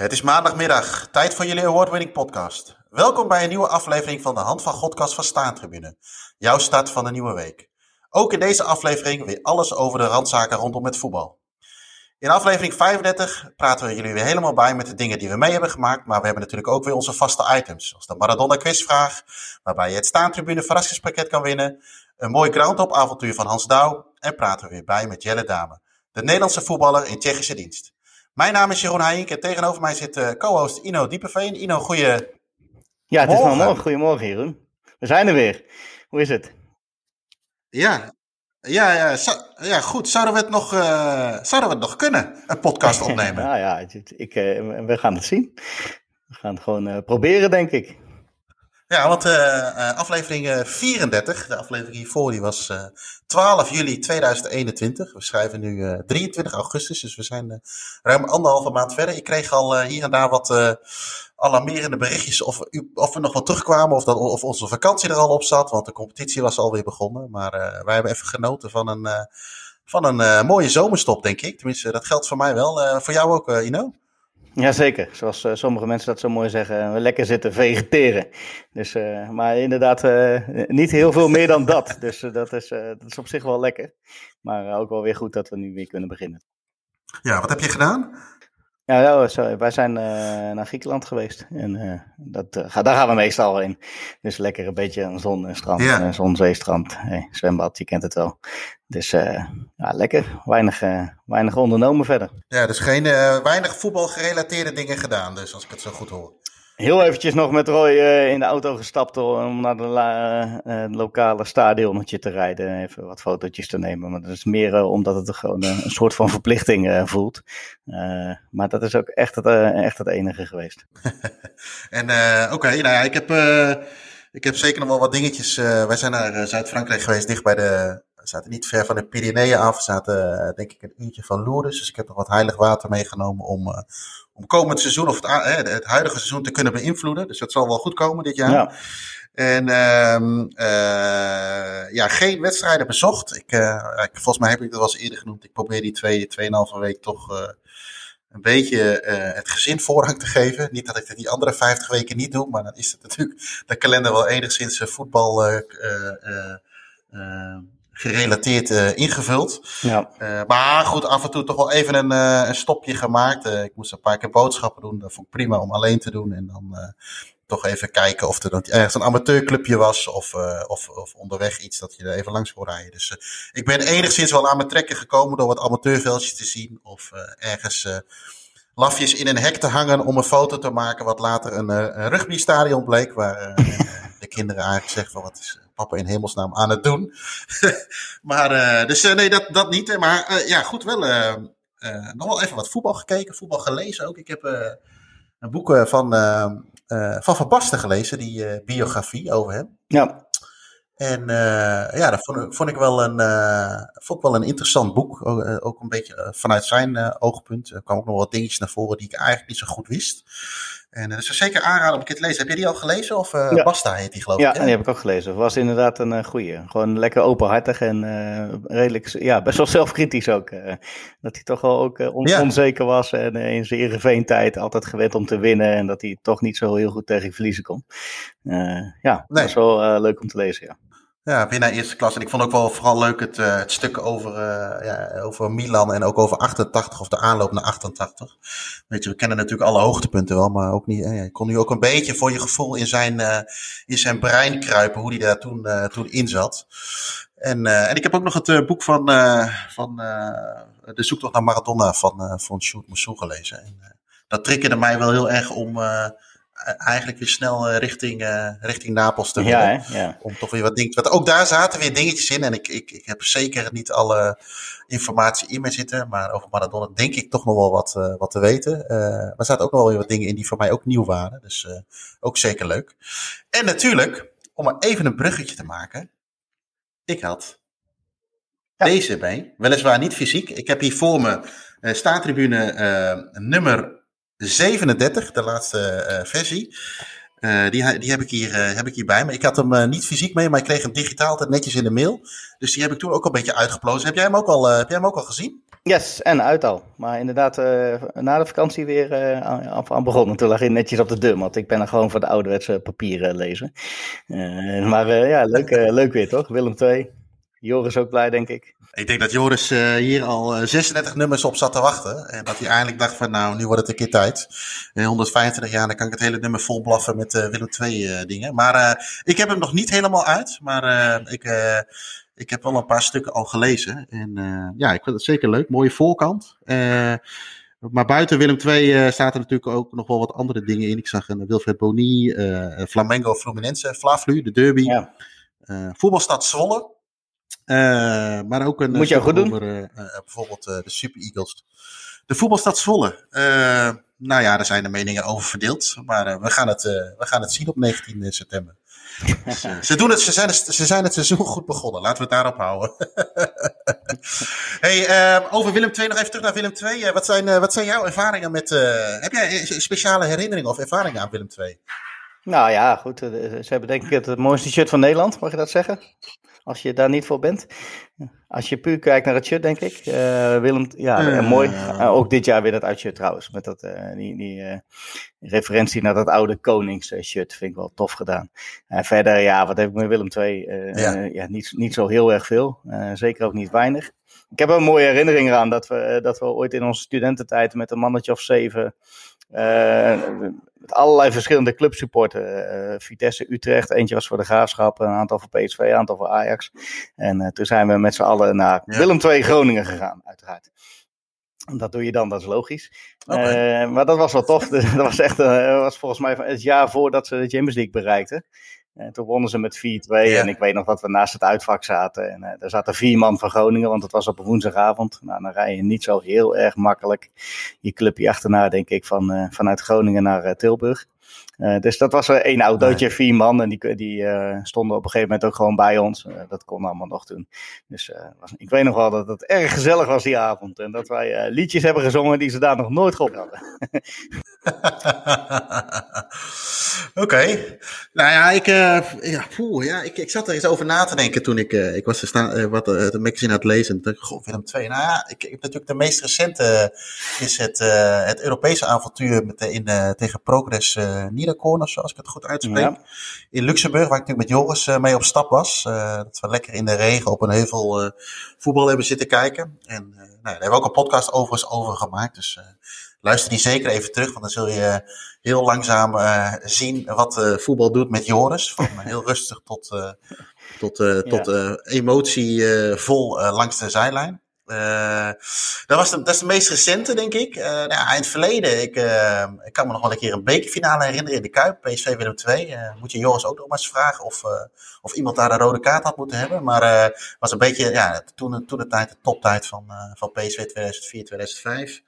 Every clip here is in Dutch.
Het is maandagmiddag, tijd voor jullie award-winning podcast. Welkom bij een nieuwe aflevering van de Hand van Godkast van Staantribune. Jouw start van de nieuwe week. Ook in deze aflevering weer alles over de randzaken rondom het voetbal. In aflevering 35 praten we jullie weer helemaal bij met de dingen die we mee hebben gemaakt. Maar we hebben natuurlijk ook weer onze vaste items. Zoals de Maradona quizvraag, waarbij je het Staantribune verrassingspakket kan winnen. Een mooi groundhop avontuur van Hans Douw. En praten we weer bij met Jelle Dame, de Nederlandse voetballer in Tsjechische dienst. Mijn naam is Jeroen Heijink en tegenover mij zit uh, co-host Ino Diepeveen. Ino, goeie... Ja, het is wel morgen. Goedemorgen, Jeroen. We zijn er weer. Hoe is het? Ja, ja, ja, ja goed. Zouden we, het nog, uh, zouden we het nog kunnen, een podcast opnemen? nou ja, ik, uh, we gaan het zien. We gaan het gewoon proberen, denk ik. Ja, want uh, aflevering 34, de aflevering hiervoor, die was uh, 12 juli 2021. We schrijven nu 23 augustus, dus we zijn ruim anderhalve maand verder. Ik kreeg al hier en daar wat alarmerende berichtjes of, of we nog wat terugkwamen of, dat, of onze vakantie er al op zat, want de competitie was alweer begonnen. Maar wij hebben even genoten van een, van een mooie zomerstop, denk ik. Tenminste, dat geldt voor mij wel. voor jou ook, Ino? Jazeker, zoals uh, sommige mensen dat zo mooi zeggen, we lekker zitten vegeteren. Dus, uh, maar inderdaad, niet heel veel meer dan dat. Dus dat, is, dat is op zich wel lekker. Maar ook wel weer goed dat we nu weer kunnen beginnen. Ja, wat heb je gedaan? Ja, sorry, wij zijn naar Griekenland geweest. En dat, daar gaan we meestal heen. Dus lekker een beetje zon en strand. Ja. zon, zee, strand. Hey, zwembad, je kent het wel. Dus ja, lekker. Weinig, weinig ondernomen verder. Ja, dus geen, weinig voetbalgerelateerde dingen gedaan, dus als ik het zo goed hoor. Heel eventjes nog met Roy in de auto gestapt om naar de lokale stadionnetje te rijden. Even wat fotootjes te nemen. Maar dat is meer omdat het gewoon een soort van verplichting voelt. maar dat is ook echt het, echt het enige geweest. en oké, nou ja, ik heb... Ik heb zeker nog wel wat dingetjes. wij zijn naar Zuid-Frankrijk geweest, dicht bij de, we zaten niet ver van de Pyreneeën af. We zaten uh, denk ik een uurtje van Lourdes. Dus ik heb nog wat heilig water meegenomen om, uh, om komend seizoen, of het, uh, het, huidige seizoen, te kunnen beïnvloeden. Dus dat zal wel goed komen dit jaar. Ja. En uh, ja, geen wedstrijden bezocht. Ik, ik, volgens mij heb ik dat wel eens eerder genoemd. Ik probeer die twee, tweeënhalve week toch een beetje het gezin voorrang te geven. Niet dat ik het die andere vijftig weken niet doe, maar dan is het natuurlijk de kalender wel enigszins voetbal gerelateerd uh, ingevuld. Ja. Uh, maar goed, af en toe toch wel even een, uh, een stopje gemaakt. ik moest een paar keer boodschappen doen. Dat vond ik prima om alleen te doen. En dan toch even kijken of er ergens een amateurclubje was. Of, of, of onderweg iets dat je er even langs wil rijden. Dus ik ben enigszins wel aan mijn trekken gekomen door wat amateurveldjes te zien. Of ergens lafjes in een hek te hangen om een foto te maken. Wat later een, een rugbystadion bleek. Waar de kinderen eigenlijk zeggen van wat is papa in hemelsnaam aan het doen. maar, uh, dus uh, nee, dat, dat niet. Maar uh, ja, goed, wel nog wel even wat voetbal gekeken, voetbal gelezen ook. Ik heb een boek van, van Van Basten gelezen, die biografie over hem. Ja. En ja, dat vond, vond, ik wel een, vond ik wel een interessant boek. Ook, ook een beetje vanuit zijn oogpunt. Er kwamen ook nog wat dingetjes naar voren die ik eigenlijk niet zo goed wist. En uh, dus zeker aanraden om een keer te lezen. Heb je die al gelezen? Of uh, ja. Basta heet die geloof ik? Ja, die heb ik ook gelezen. Was inderdaad een uh, goeie. Gewoon lekker openhartig en redelijk, ja, best wel zelfkritisch ook. dat hij toch wel ook on ja. onzeker was en in zijn Ereveen tijd altijd gewend om te winnen. En dat hij toch niet zo heel goed tegen verliezen kon. ja, nee. dat is wel leuk om te lezen, ja. Ja, winnaar eerste klas. En ik vond ook wel vooral leuk het, uh, het stuk over, uh, ja, over Milan en ook over 88 of de aanloop naar 88. Weet je, we kennen natuurlijk alle hoogtepunten wel, maar ook niet. Eh, je kon nu ook een beetje voor je gevoel in zijn, in zijn brein kruipen hoe hij daar toen, toen in zat. En, en ik heb ook nog het boek van, van De Zoektocht naar Maradona van, van Sjoerd Moussou gelezen. En, dat triggerde mij wel heel erg om eigenlijk weer snel eh, richting, uh, richting Napels te willen. Ja, ja. Om toch weer wat dingen. Want ook daar zaten weer dingetjes in. En ik, ik, ik heb zeker niet alle informatie in me zitten. Maar over Maradona denk ik toch nog wel wat, uh, wat te weten. Uh, maar er zaten ook nog wel weer wat dingen in die voor mij ook nieuw waren. Dus ook zeker leuk. En natuurlijk, om maar even een bruggetje te maken. Ik had ja. deze bij. Weliswaar niet fysiek. Ik heb hier voor me staantribune nummer 37, de laatste uh, versie. die, die heb, ik hier, heb ik hier bij me. Ik had hem niet fysiek mee, maar ik kreeg hem digitaal netjes in de mail. Dus die heb ik toen ook al een beetje uitgeplozen. Heb jij hem ook al, heb jij hem ook al gezien? Yes, en uit al. Maar inderdaad, na de vakantie weer aan, aan, begonnen. Toen lag hij netjes op de deur, want ik ben er gewoon voor de ouderwetse papieren lezen. maar ja, leuk, leuk weer toch? Willem 2. Joris ook blij, denk ik. Ik denk dat Joris uh, hier al 36 nummers op zat te wachten. En dat hij eindelijk dacht van nou, nu wordt het een keer tijd. In 125 jaar, dan kan ik het hele nummer vol blaffen met uh, Willem II dingen. Maar ik heb hem nog niet helemaal uit. Maar ik, ik heb wel een paar stukken al gelezen. En ja, ik vind het zeker leuk. Mooie voorkant. maar buiten Willem II staat er natuurlijk ook nog wel wat andere dingen in. Ik zag een Wilfred Boni, Flamengo Fluminense, Flavlu, de derby. Ja. voetbalstad Zwolle. Uh, maar ook een Moet je goed doen. over uh, bijvoorbeeld de Super Eagles. De voetbalstad Zwolle. nou ja, daar zijn de meningen over verdeeld. Maar we, gaan het, we gaan het zien op 19 september. Dus, ze, doen het, ze, zijn het, ze zijn het seizoen goed begonnen. Laten we het daarop houden. hey, over Willem II, nog even terug naar Willem II. wat, zijn, wat zijn jouw ervaringen met. heb jij speciale herinneringen of ervaringen aan Willem II? Nou ja, goed. Ze hebben denk ik het mooiste shirt van Nederland, mag je dat zeggen? Als je daar niet voor bent. Als je puur kijkt naar het shirt, denk ik. Uh, Willem, ja, mooi. Uh, ook dit jaar weer dat uitshirt trouwens. Met dat, uh, die, die referentie naar dat oude Konings-shirt vind ik wel tof gedaan. En verder, ja, wat heb ik met Willem II? Ja. ja. niet, niet zo heel erg veel. zeker ook niet weinig. Ik heb een mooie herinnering eraan dat we, dat we ooit in onze studententijd met een mannetje of zeven met allerlei verschillende clubsupporten. Uh, Vitesse, Utrecht, eentje was voor de Graafschap, een aantal voor PSV, een aantal voor Ajax. En uh, toen zijn we met z'n allen naar Willem II Groningen gegaan, uiteraard. Dat doe je dan, dat is logisch. Okay. Uh, maar dat was wel tof. dat was echt, was volgens mij het jaar voordat ze de Champions League bereikten. En toen wonnen ze met 4-2. En ik weet nog dat we naast het uitvak zaten. En uh, er zaten vier man van Groningen, want het was op een woensdagavond. Nou, dan rij je niet zo heel erg makkelijk je clubje achterna, denk ik, van, uh, vanuit Groningen naar uh, Tilburg. Uh, dus dat was één autootje, vier man. En die, die uh, stonden op een gegeven moment ook gewoon bij ons. Uh, dat kon allemaal nog toen. Dus was, ik weet nog wel dat het erg gezellig was die avond. En dat wij liedjes hebben gezongen die ze daar nog nooit gehoord hadden. Oké. Okay. Nou ja, ik, ja, poeh, ja ik, ik zat er eens over na te denken toen ik, ik was staan, wat de magazine aan het lezen. En dacht ik, goh, Willem 2. Nou ja, ik, ik heb natuurlijk de meest recente is het, het Europese avontuur met, in, tegen Progress Niederkorn, zoals ik het goed uitspreek. Ja. In Luxemburg, waar ik natuurlijk met Joris uh, mee op stap was. Uh, dat we lekker in de regen op een heuvel uh, voetbal hebben zitten kijken. En nou, daar hebben we ook een podcast overigens over gemaakt. Dus luister die zeker even terug, want dan zul je heel langzaam zien wat voetbal doet met Joris. Van heel rustig tot, tot, tot ja. emotievol langs de zijlijn. Uh, dat, was de, dat is de meest recente, denk ik. Uh, nou, in het verleden, ik, uh, ik kan me nog wel een keer een bekerfinale herinneren in de Kuip, PSV Willem 2. moet je Joris ook nog maar eens vragen of, of iemand daar een rode kaart had moeten hebben. Maar het was een beetje, ja, toen, toen de tijd, de toptijd van, van PSV 2004-2005.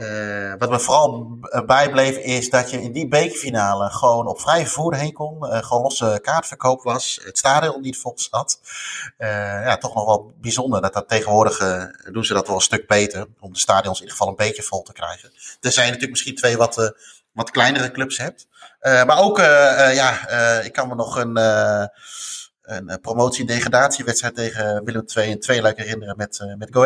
Uh, wat me vooral bijbleef is dat je in die bekerfinale gewoon op vrij vervoer heen kon. Uh, gewoon losse kaartverkoop was. Het stadion niet vol zat. Uh, ja, toch nog wel bijzonder dat dat tegenwoordig doen ze dat wel een stuk beter. Om de stadions in ieder geval een beetje vol te krijgen. Er zijn natuurlijk misschien twee wat, wat kleinere clubs hebt. maar ook, ja, ik kan me nog een, een promotie-degradatiewedstrijd tegen Willem II en twee leuk herinneren met, met Go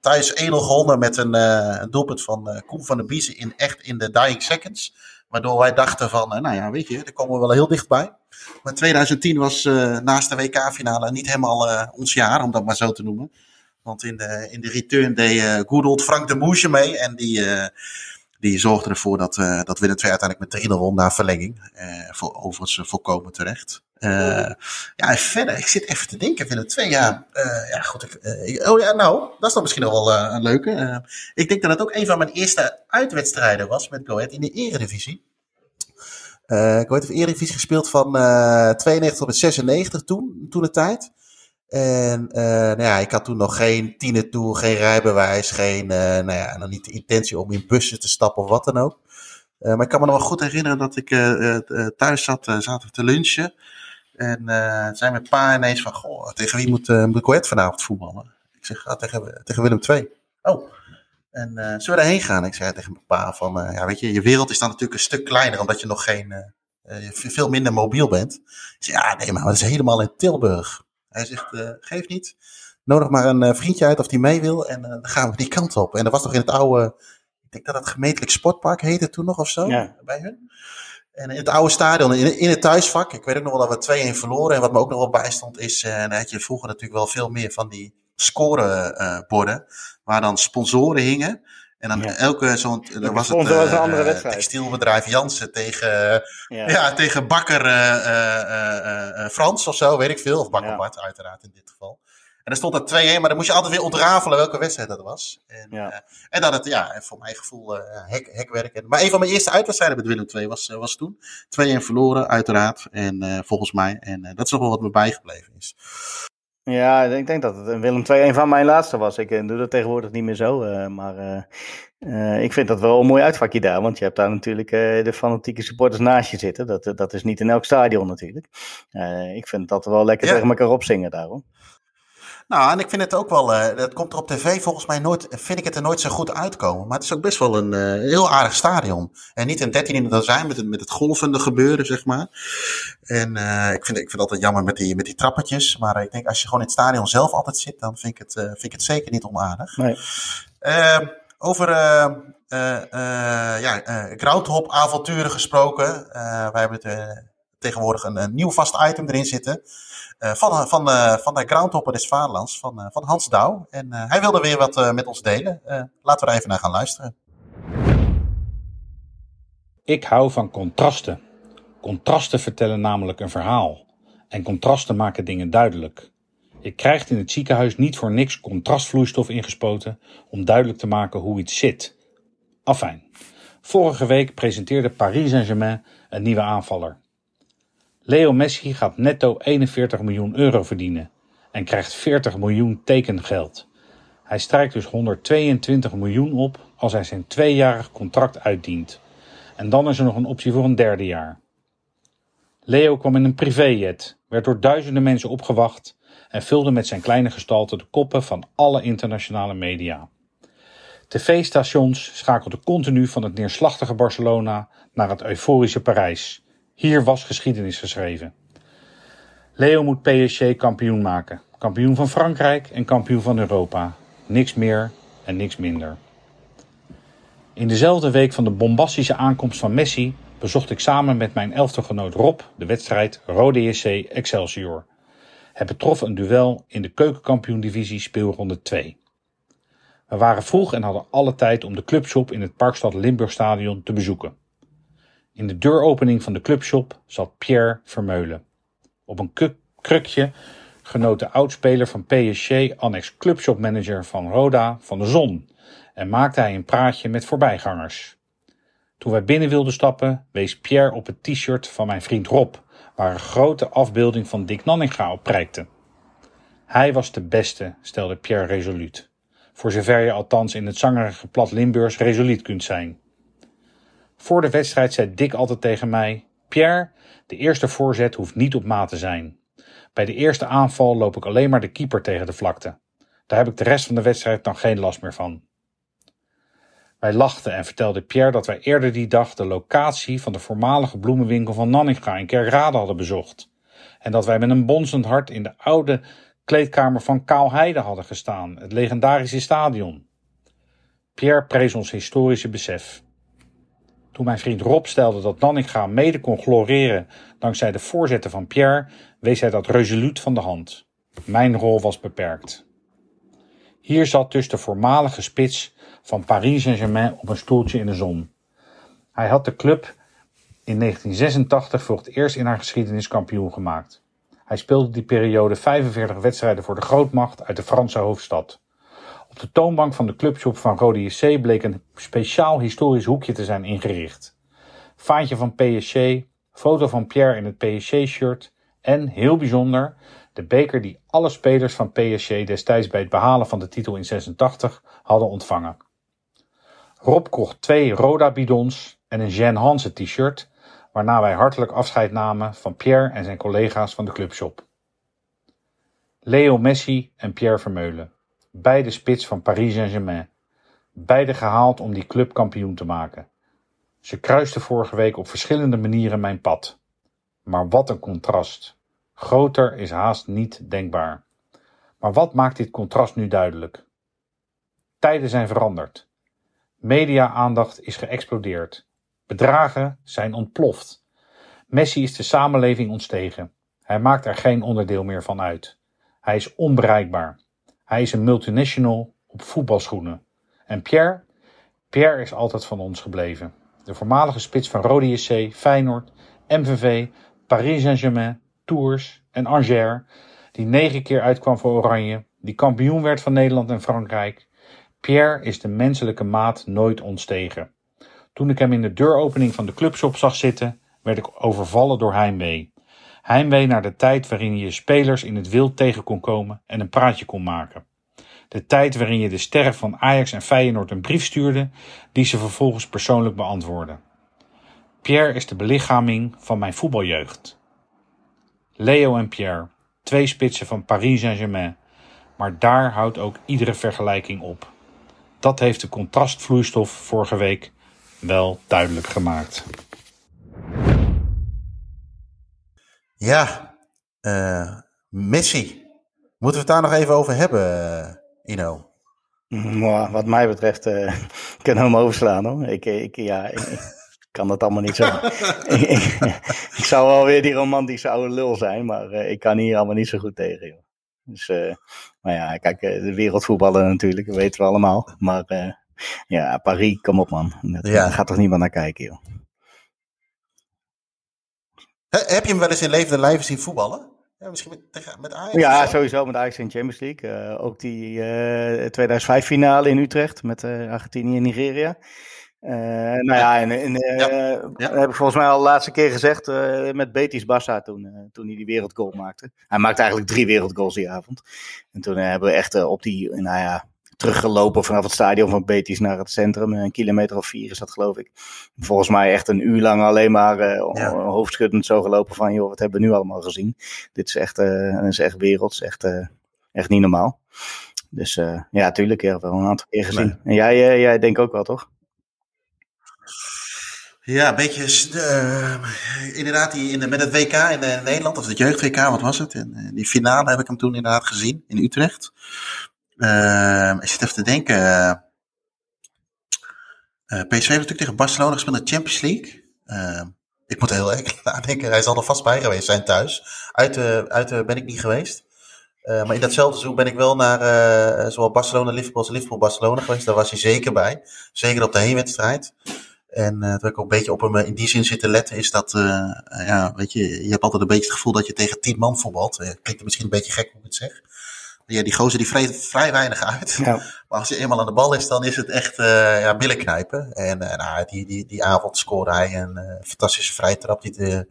Thuis 1-0 gewonnen met een, uh, een doelpunt van uh, Koen van der Biezen in echt in de dying seconds. Waardoor wij dachten van, uh, nou ja, weet je, daar komen we wel heel dichtbij. Maar 2010 was naast de WK-finale niet helemaal ons jaar, om dat maar zo te noemen. Want in de, in de return deed old Frank de Moesje mee. En die, die zorgde ervoor dat, dat Willem II uiteindelijk met 3-0 won na verlenging. voor, overigens volkomen terecht. Uh, ja, verder, ik zit even te denken, Willem twee ja, uh, ja goed. Ik, uh, oh ja, nou, dat is dan misschien nog wel een leuke. ik denk dat het ook een van mijn eerste uitwedstrijden was met Go Ahead in de eredivisie. Go Ahead heeft eredivisie gespeeld van 92 tot 96 toen, toen de tijd. En nou ja, ik had toen nog geen tienertour, geen rijbewijs, geen, nou ja, nog niet de intentie om in bussen te stappen of wat dan ook. maar ik kan me nog wel goed herinneren dat ik thuis zat, zaten we te lunchen. En uh, zijn met pa ineens van, goh, tegen wie moet, uh, moet vanavond voetballen? Ik zeg, ah, tegen, tegen Willem II. Oh, en uh, zullen we daarheen gaan? Ik zei tegen mijn pa van, ja weet je, je wereld is dan natuurlijk een stuk kleiner, omdat je nog geen, veel minder mobiel bent. Ik zeg, ja, nee, maar dat is helemaal in Tilburg. Hij zegt, geef niet. Nodig maar een vriendje uit of die mee wil en dan gaan we die kant op. En dat was nog in het oude, ik denk dat het gemeentelijk sportpark heette toen nog of zo, bij hun. En in het oude stadion, in, in het thuisvak, ik weet ook nog wel dat we 2-1 verloren. En wat me ook nog wel bijstond is, uh, dan had je vroeger natuurlijk wel veel meer van die scoreborden. Waar dan sponsoren hingen. En dan elke zo'n, dan was het uh, een andere wedstrijd. textielbedrijf Jansen tegen, ja. ja tegen bakker Frans of zo, weet ik veel. Of bakker Bart uiteraard in dit geval. En dan stond er 2-1, maar dan moest je altijd weer ontrafelen welke wedstrijd dat was. En, ja. uh, en dat het, ja, voor mijn gevoel, uh, hek, hekwerk. Maar een van mijn eerste uitwedstrijden met Willem II was, uh, was toen. 2-1 verloren, uiteraard. En volgens mij. En dat is nog wel wat me bijgebleven is. Ja, ik denk dat het Willem II een van mijn laatste was. Ik doe dat tegenwoordig niet meer zo. maar ik vind dat wel een mooi uitvakje daar. Want je hebt daar natuurlijk de fanatieke supporters naast je zitten. Dat, dat is niet in elk stadion natuurlijk. ik vind dat wel lekker ja. tegen elkaar opzingen daarom. Nou, en ik vind het ook wel, uh, dat komt er op tv volgens mij nooit, vind ik het er nooit zo goed uitkomen. Maar het is ook best wel een uh, heel aardig stadion. En niet een 13 in het zijn met het, met het golvende gebeuren, zeg maar. En uh, ik, vind, ik vind het altijd jammer met die, met die trappetjes. Maar ik denk als je gewoon in het stadion zelf altijd zit, dan vind ik het, vind ik het zeker niet onaardig. Nee. Ehm, over ja, groundhop avonturen gesproken. wij hebben tegenwoordig een, een nieuw vast item erin zitten. Eh, van, van, uh, van de Groundhopper des Vaderlands, van, van Hans Douw. En hij wilde weer wat met ons delen. laten we er even naar gaan luisteren. Ik hou van contrasten. Contrasten vertellen namelijk een verhaal. En contrasten maken dingen duidelijk. Je krijgt in het ziekenhuis niet voor niks contrastvloeistof ingespoten om duidelijk te maken hoe iets zit. Afijn. Vorige week presenteerde Paris Saint-Germain een nieuwe aanvaller. Leo Messi gaat netto 41 miljoen euro verdienen en krijgt 40 miljoen tekengeld. Hij strijkt dus 122 miljoen op als hij zijn tweejarig contract uitdient. En dan is er nog een optie voor een derde jaar. Leo kwam in een privéjet, werd door duizenden mensen opgewacht en vulde met zijn kleine gestalte de koppen van alle internationale media. TV-stations schakelden continu van het neerslachtige Barcelona naar het euforische Parijs hier was geschiedenis geschreven. Leo moet PSG kampioen maken. Kampioen van Frankrijk en kampioen van Europa. Niks meer en niks minder. In dezelfde week van de bombastische aankomst van Messi bezocht ik samen met mijn elftegenoot Rob de wedstrijd Rode JC Excelsior. Het betrof een duel in de keukenkampioen-divisie speelronde 2. We waren vroeg en hadden alle tijd om de clubshop in het Parkstad Limburgstadion te bezoeken. In de deuropening van de clubshop zat Pierre Vermeulen. Op een krukje genoot de oudspeler van PSG annex clubshopmanager van Roda van de zon en maakte hij een praatje met voorbijgangers. Toen wij binnen wilden stappen, wees Pierre op het t-shirt van mijn vriend Rob, waar een grote afbeelding van Dick Nanninga op prijkte. Hij was de beste, stelde Pierre resoluut. Voor zover je althans in het zangerige plat Limburgs resoluut kunt zijn. Voor de wedstrijd zei Dick altijd tegen mij: Pierre, de eerste voorzet hoeft niet op maat te zijn. Bij de eerste aanval loop ik alleen maar de keeper tegen de vlakte. Daar heb ik de rest van de wedstrijd dan geen last meer van. Wij lachten en vertelde Pierre dat wij eerder die dag de locatie van de voormalige bloemenwinkel van Nanninga in Kerkrade hadden bezocht. En dat wij met een bonzend hart in de oude kleedkamer van Kaalheide hadden gestaan, het legendarische stadion. Pierre prees ons historische besef. Toen mijn vriend Rob stelde dat Nanninga mede kon gloreren dankzij de voorzetten van Pierre, wees hij dat resoluut van de hand. Mijn rol was beperkt. Hier zat dus de voormalige spits van Paris Saint-Germain op een stoeltje in de zon. Hij had de club in 1986 voor het eerst in haar geschiedenis kampioen gemaakt. Hij speelde die periode 45 wedstrijden voor de grootmacht uit de Franse hoofdstad. Op de toonbank van de clubshop van Rode JC bleek een speciaal historisch hoekje te zijn ingericht. Vaantje van PSG, foto van Pierre in het PSG-shirt en, heel bijzonder, de beker die alle spelers van PSG destijds bij het behalen van de titel in 86 hadden ontvangen. Rob kocht twee Roda bidons en een Jean Hansen t-shirt, waarna wij hartelijk afscheid namen van Pierre en zijn collega's van de clubshop. Leo Messi en Pierre Vermeulen beide spits van Paris Saint-Germain. Beide gehaald om die club kampioen te maken. Ze kruiste vorige week op verschillende manieren mijn pad. Maar wat een contrast. Groter is haast niet denkbaar. Maar wat maakt dit contrast nu duidelijk? Tijden zijn veranderd. Media-aandacht is geëxplodeerd. Bedragen zijn ontploft. Messi is de samenleving ontstegen. Hij maakt er geen onderdeel meer van uit. Hij is onbereikbaar. Hij is een multinational op voetbalschoenen. En Pierre? Pierre is altijd van ons gebleven. De voormalige spits van Rode JC, Feyenoord, MVV, Paris Saint-Germain, Tours en Angers, die negen keer uitkwam voor Oranje, die kampioen werd van Nederland en Frankrijk. Pierre is de menselijke maat nooit ontstegen. Toen ik hem in de deuropening van de clubshop zag zitten, werd ik overvallen door heimwee. Heimwee naar de tijd waarin je spelers in het wild tegen kon komen en een praatje kon maken. De tijd waarin je de sterren van Ajax en Feyenoord een brief stuurde, die ze vervolgens persoonlijk beantwoordden. Pierre is de belichaming van mijn voetbaljeugd. Leo en Pierre, twee spitsen van Paris Saint-Germain, maar daar houdt ook iedere vergelijking op. Dat heeft de contrastvloeistof vorige week wel duidelijk gemaakt. Ja, uh, Messi. Moeten we het daar nog even over hebben, uh, Ino? Maar wat mij betreft uh, kunnen we hem overslaan hoor. Ik, ik, ja, ik kan dat allemaal niet zo. ik, zou wel weer die romantische oude lul zijn, maar ik kan hier allemaal niet zo goed tegen. Joh. Dus, maar ja, kijk, de wereldvoetballer natuurlijk, dat weten we allemaal. Maar ja, Paris, kom op man. Daar gaat toch niemand naar kijken joh. Heb je hem wel eens in levende lijven zien voetballen? Ja, misschien met, met Ajax? Ja, sowieso met Ajax in Champions League. Uh, ook die uh, eh, 2005 finale in Utrecht met uh, Argentinië en Nigeria. nou ja, en, en ja. Ja. heb ik volgens mij al de laatste keer gezegd met Betis Bassa toen, toen hij die wereldgoal maakte. Hij maakte eigenlijk drie wereldgoals die avond. En toen hebben we echt op die, nou ja, teruggelopen vanaf het stadion van Betis naar het centrum. Een kilometer of vier is dat geloof ik. Volgens mij echt een uur lang alleen maar uh, ja. hoofdschuddend zo gelopen van joh, wat hebben we nu allemaal gezien. Dit is echt, uh, is echt werelds, echt, uh, echt niet normaal. Dus ja, tuurlijk, ja, wel een aantal keer gezien. Nee. En jij, jij denkt ook wel, toch? Ja, een beetje. inderdaad, die in de, met het WK in, in Nederland, of het jeugd-WK, wat was het? In, die finale heb ik hem toen inderdaad gezien in Utrecht. Uh, ik zit even te denken. Uh, PSV heeft natuurlijk tegen Barcelona gespeeld in de Champions League. Uh, ik moet heel erg nadenken. Hij zal er vast bij geweest zijn thuis. Uit uit ben ik niet geweest. maar in datzelfde seizoen ben ik wel naar zowel Barcelona, Liverpool als Liverpool, Barcelona geweest. Daar was hij zeker bij. Zeker op de heenwedstrijd. En uh, wat ik ook een beetje op hem in die zin zit te letten, is dat, ja, weet je, je hebt altijd een beetje het gevoel dat je tegen tien man voetbalt. Uh, klinkt misschien een beetje gek hoe ik het zeg ja, die gozer die vreet vrij weinig uit. Ja. Maar als hij eenmaal aan de bal is, dan is het echt uh, ja, billen knijpen. En uh, nou, die, die, die avond scoorde hij een uh, fantastische vrije trap. Die de,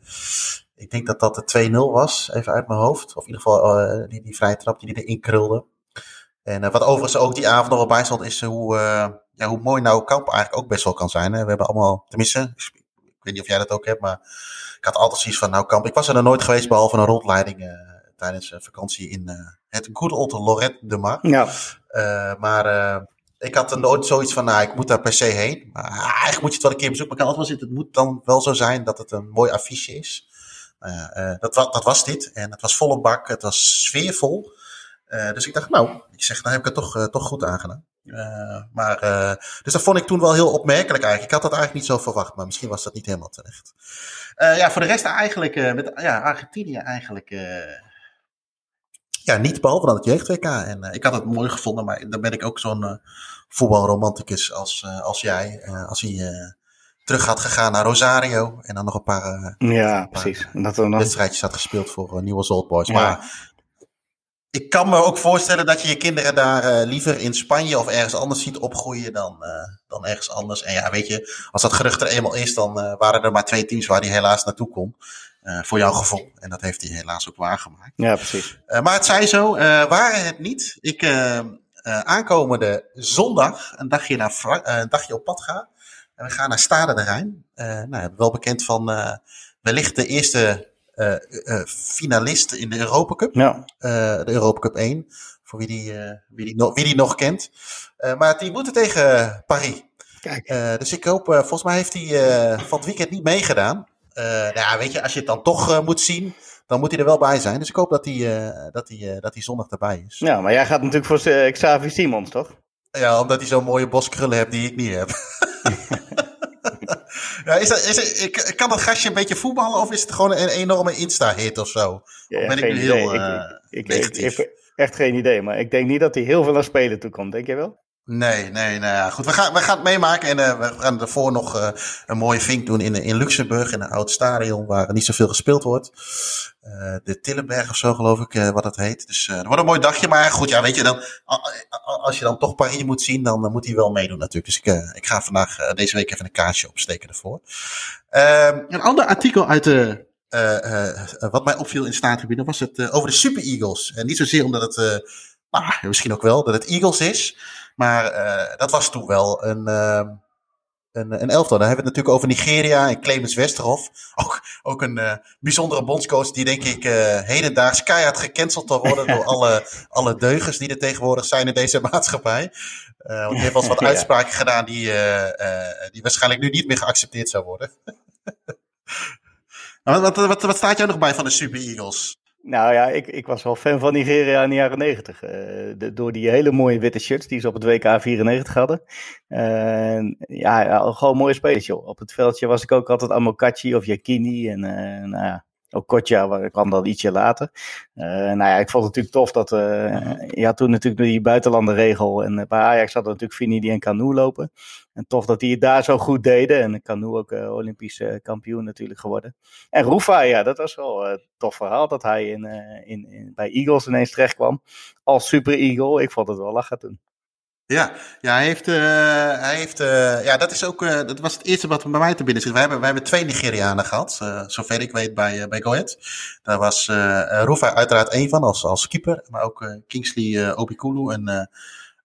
ik denk dat dat de 2-0 was, even uit mijn hoofd. Of in ieder geval die, die vrije trap die hij erin krulde. En wat overigens ook die avond nog wel bij stond, is hoe, ja, hoe mooi nou Kamp eigenlijk ook best wel kan zijn. Hè? We hebben allemaal, tenminste, ik weet niet of jij dat ook hebt, maar ik had altijd zoiets van, nou Kamp, ik was er nog nooit geweest behalve een rondleiding tijdens vakantie in het good old Lorette de Mar. Ja. Uh, maar ik had er nooit zoiets van, nou, ik moet daar per se heen. Maar uh, eigenlijk moet je het wel een keer bezoeken. Maar kan altijd wel zitten, het moet dan wel zo zijn dat het een mooi affiche is. dat, dat was dit. En het was volle bak, het was sfeervol. dus ik dacht, nou, ik zeg, nou heb ik het toch, toch goed aangedaan. Uh, maar, dus dat vond ik toen wel heel opmerkelijk eigenlijk. Ik had dat eigenlijk niet zo verwacht, maar misschien was dat niet helemaal terecht. Ja, voor de rest eigenlijk, met ja, Argentinië eigenlijk ja, niet behalve dan het jeugd-WK. En uh, ik had het mooi gevonden, maar dan ben ik ook zo'n uh, voetbalromanticus als, uh, als jij. als hij terug had gegaan naar Rosario en dan nog een paar, ja, een paar precies. dat nog... wedstrijdjes had gespeeld voor Nieuwe Old Boys. Ja. Maar ik kan me ook voorstellen dat je je kinderen daar liever in Spanje of ergens anders ziet opgroeien dan, dan ergens anders. En ja, weet je, als dat gerucht er eenmaal is, dan waren er maar twee teams waar hij helaas naartoe kon. Voor jouw gevoel. En dat heeft hij helaas ook waargemaakt. Ja, precies. Maar het zij zo, waren het niet. Ik aankomende zondag een dagje, naar een dagje op pad ga. En we gaan naar Stade de Rijn. nou, wel bekend van wellicht de eerste finalist in de Europa Cup. Ja. de Europa Cup 1. Voor wie die, wie die, no wie die nog kent. maar die moeten tegen Paris. Kijk. dus ik hoop, volgens mij heeft hij van het weekend niet meegedaan. nou ja, weet je, als je het dan toch moet zien, dan moet hij er wel bij zijn. Dus ik hoop dat hij, dat hij, dat hij zondag erbij is. Ja, maar jij gaat natuurlijk voor Xavi Simons, toch? Ja, omdat hij zo'n mooie boskrullen hebt die ik niet heb. ja, is dat, is het, kan dat gastje een beetje voetballen of is het gewoon een enorme Insta-hit of zo? Ja, ben ik nu heel uh, ik, ik, ik, heb echt geen idee, maar ik denk niet dat hij heel veel aan spelen toekomt. Denk je wel? Nee, nee, nou goed. We gaan, we gaan het meemaken en uh, we gaan ervoor nog uh, een mooie vink doen in, in Luxemburg, in een oud stadion waar niet zoveel gespeeld wordt. Uh, de Tillenberg of zo, geloof ik, wat dat heet. Dus dat wordt een mooi dagje. Maar goed, ja, weet je, dan, als je dan toch Paris moet zien, dan moet hij wel meedoen natuurlijk. Dus ik, ik ga vandaag, deze week even een kaartje opsteken ervoor. Ehm, een ander artikel uit de, wat mij opviel in Staattribune was het over de Super Eagles. En niet zozeer omdat het, nou, misschien ook wel, dat het Eagles is. Maar uh, dat was toen wel een, uh, een, een elftal. Dan hebben we het natuurlijk over Nigeria en Clemens Westerhof. Ook, ook een uh, bijzondere bondscoach die denk ik hedendaags keihard gecanceld zal worden door alle, alle deugens die er tegenwoordig zijn in deze maatschappij. want die heeft wel eens wat uitspraken gedaan die, die waarschijnlijk nu niet meer geaccepteerd zou worden. wat, wat, wat, wat staat jou nog bij van de Super Eagles? Nou ja, ik, ik was wel fan van Nigeria in de jaren 90. Uh, door die hele mooie witte shirts die ze op het WK 94 hadden. Uh, ja, gewoon mooie spelers. Joh. Op het veldje was ik ook altijd Amokachi of Yakini. En uh, nou ja, ook Kotja kwam dan ietsje later. Uh, nou ja, ik vond het natuurlijk tof dat uh, ja, toen natuurlijk die buitenlandenregel. En bij Ajax hadden natuurlijk Finidi en Canoe lopen. En tof dat die het daar zo goed deden. En Canoe ook uh, Olympisch kampioen natuurlijk geworden. En Rufa, ja, dat was wel een tof verhaal. Dat hij in, in, in, bij Eagles ineens terecht kwam. Als super Eagle. Ik vond het wel lachen toen. Ja, ja hij heeft, uh, hij heeft uh, ja, dat is ook, uh, dat was het eerste wat bij mij te binnen zit. Wij hebben, wij hebben twee Nigerianen gehad, zover ik weet bij, bij Goed. Daar was Rufa uiteraard één van als, als keeper, maar ook Kingsley Obikulu, een,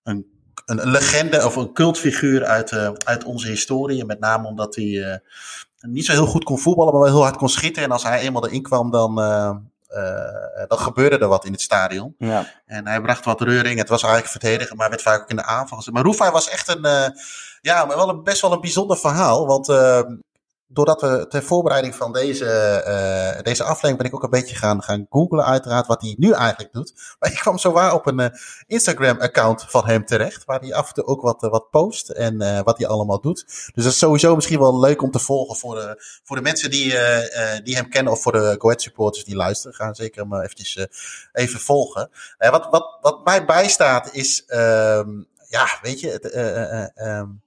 een, een legende of een cultfiguur uit, uit onze historie. Met name omdat hij niet zo heel goed kon voetballen, maar wel heel hard kon schieten. En als hij eenmaal erin kwam, dan, dan gebeurde er wat in het stadion. Ja. En hij bracht wat reuring. Het was eigenlijk verdedigen, maar werd vaak ook in de aanval. Maar Roefai was echt een, uh, ja, wel een, best wel een bijzonder verhaal. Want uh, doordat we ter voorbereiding van deze, uh, deze aflevering ben ik ook een beetje gaan, gaan googlen uiteraard wat hij nu eigenlijk doet. Maar ik kwam zowaar op een uh, Instagram account van hem terecht, waar hij af en toe ook wat, uh, wat post en wat hij allemaal doet. Dus dat is sowieso misschien wel leuk om te volgen voor de, voor de mensen die, die hem kennen of voor de Goed supporters die luisteren. Gaan zeker hem eventjes even volgen. wat, wat, wat mij bijstaat is, um, ja, weet je, het, um,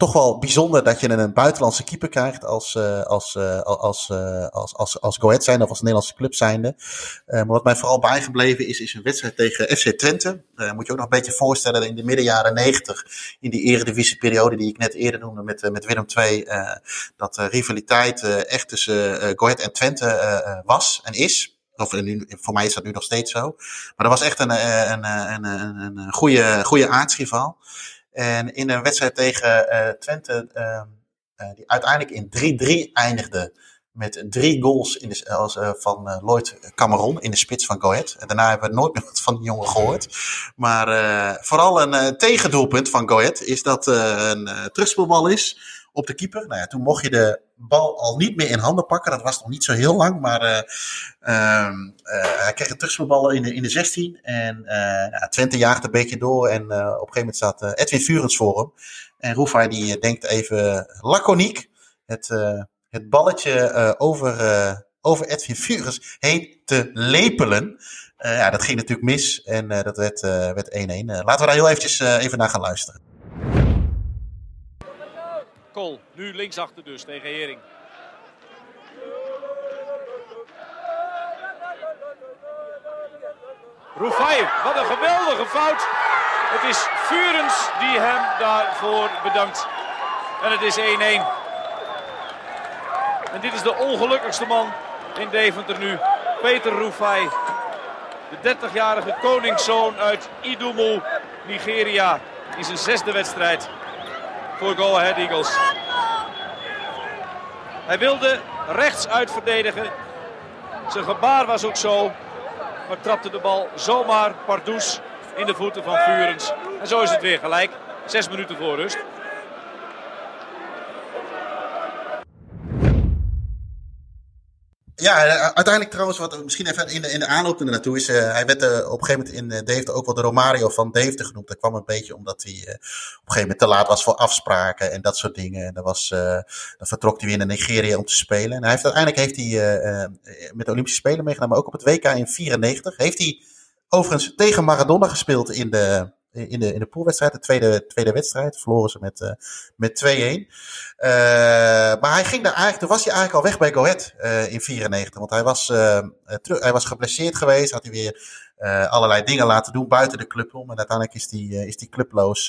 toch wel bijzonder dat je een buitenlandse keeper krijgt als, uh, als, uh, als, uh, als, als, als Goed zijn of als Nederlandse club zijnde. maar wat mij vooral bijgebleven is, is een wedstrijd tegen FC Twente. moet je ook nog een beetje voorstellen in de midden jaren negentig, in die eredivisieperiode die ik net eerder noemde met, met Willem II, dat rivaliteit echt tussen Goed en Twente was en is. Of nu, voor mij is dat nu nog steeds zo. Maar dat was echt een, een, een, een, een goede, goede aardsrivaal. En in een wedstrijd tegen uh, Twente, uh, uh, die uiteindelijk in 3-3 eindigde. Met drie goals in de, als, van Lloyd Cameron in de spits van Go En daarna hebben we nooit meer van die jongen gehoord. Maar vooral een tegendoelpunt van Go is dat een terugspeelbal is op de keeper. Nou ja, toen mocht je de bal al niet meer in handen pakken. Dat was nog niet zo heel lang, maar uh, uh, hij kreeg een terugspeelbal in de, in de 16. En uh, Twente jaagde een beetje door en op een gegeven moment staat Edwin Vurens voor hem. En Roefai die denkt even laconiek het, het balletje over, over Edwin Vurens heen te lepelen. ja, dat ging natuurlijk mis en dat werd 1-1. laten we daar heel eventjes even naar gaan luisteren. Nu linksachter dus tegen Hering. Roefai, wat een geweldige fout. Het is Furens die hem daarvoor bedankt. En het is 1-1. En dit is de ongelukkigste man in Deventer nu. Peter Roefai. De 30-jarige koningszoon uit Idumu, Nigeria. In zijn zesde wedstrijd voor Go Eagles. Hij wilde rechts uitverdedigen. Zijn gebaar was ook zo. Maar trapte de bal zomaar pardoes in de voeten van Vurens. En zo is het weer gelijk. Zes minuten voor rust. Ja, uiteindelijk trouwens, wat misschien even in de, in de aanloop naartoe is, uh, hij werd uh, op een gegeven moment in Deventer ook wel de Romario van Deventer genoemd. Dat kwam een beetje omdat hij op een gegeven moment te laat was voor afspraken en dat soort dingen. En dan, was, dan vertrok hij weer naar Nigeria om te spelen. En hij heeft, uiteindelijk heeft hij met de Olympische Spelen meegedaan, maar ook op het WK in 94 heeft hij overigens tegen Maradona gespeeld in de, in de, in de poolwedstrijd, de tweede, tweede wedstrijd, verloren ze met, uh, met 2-1. Uh, maar hij ging daar eigenlijk, toen was hij eigenlijk al weg bij Go uh, in 94. Want hij was, terug, hij was geblesseerd geweest, had hij weer allerlei dingen laten doen buiten de club om. En uiteindelijk is die, is die clubloos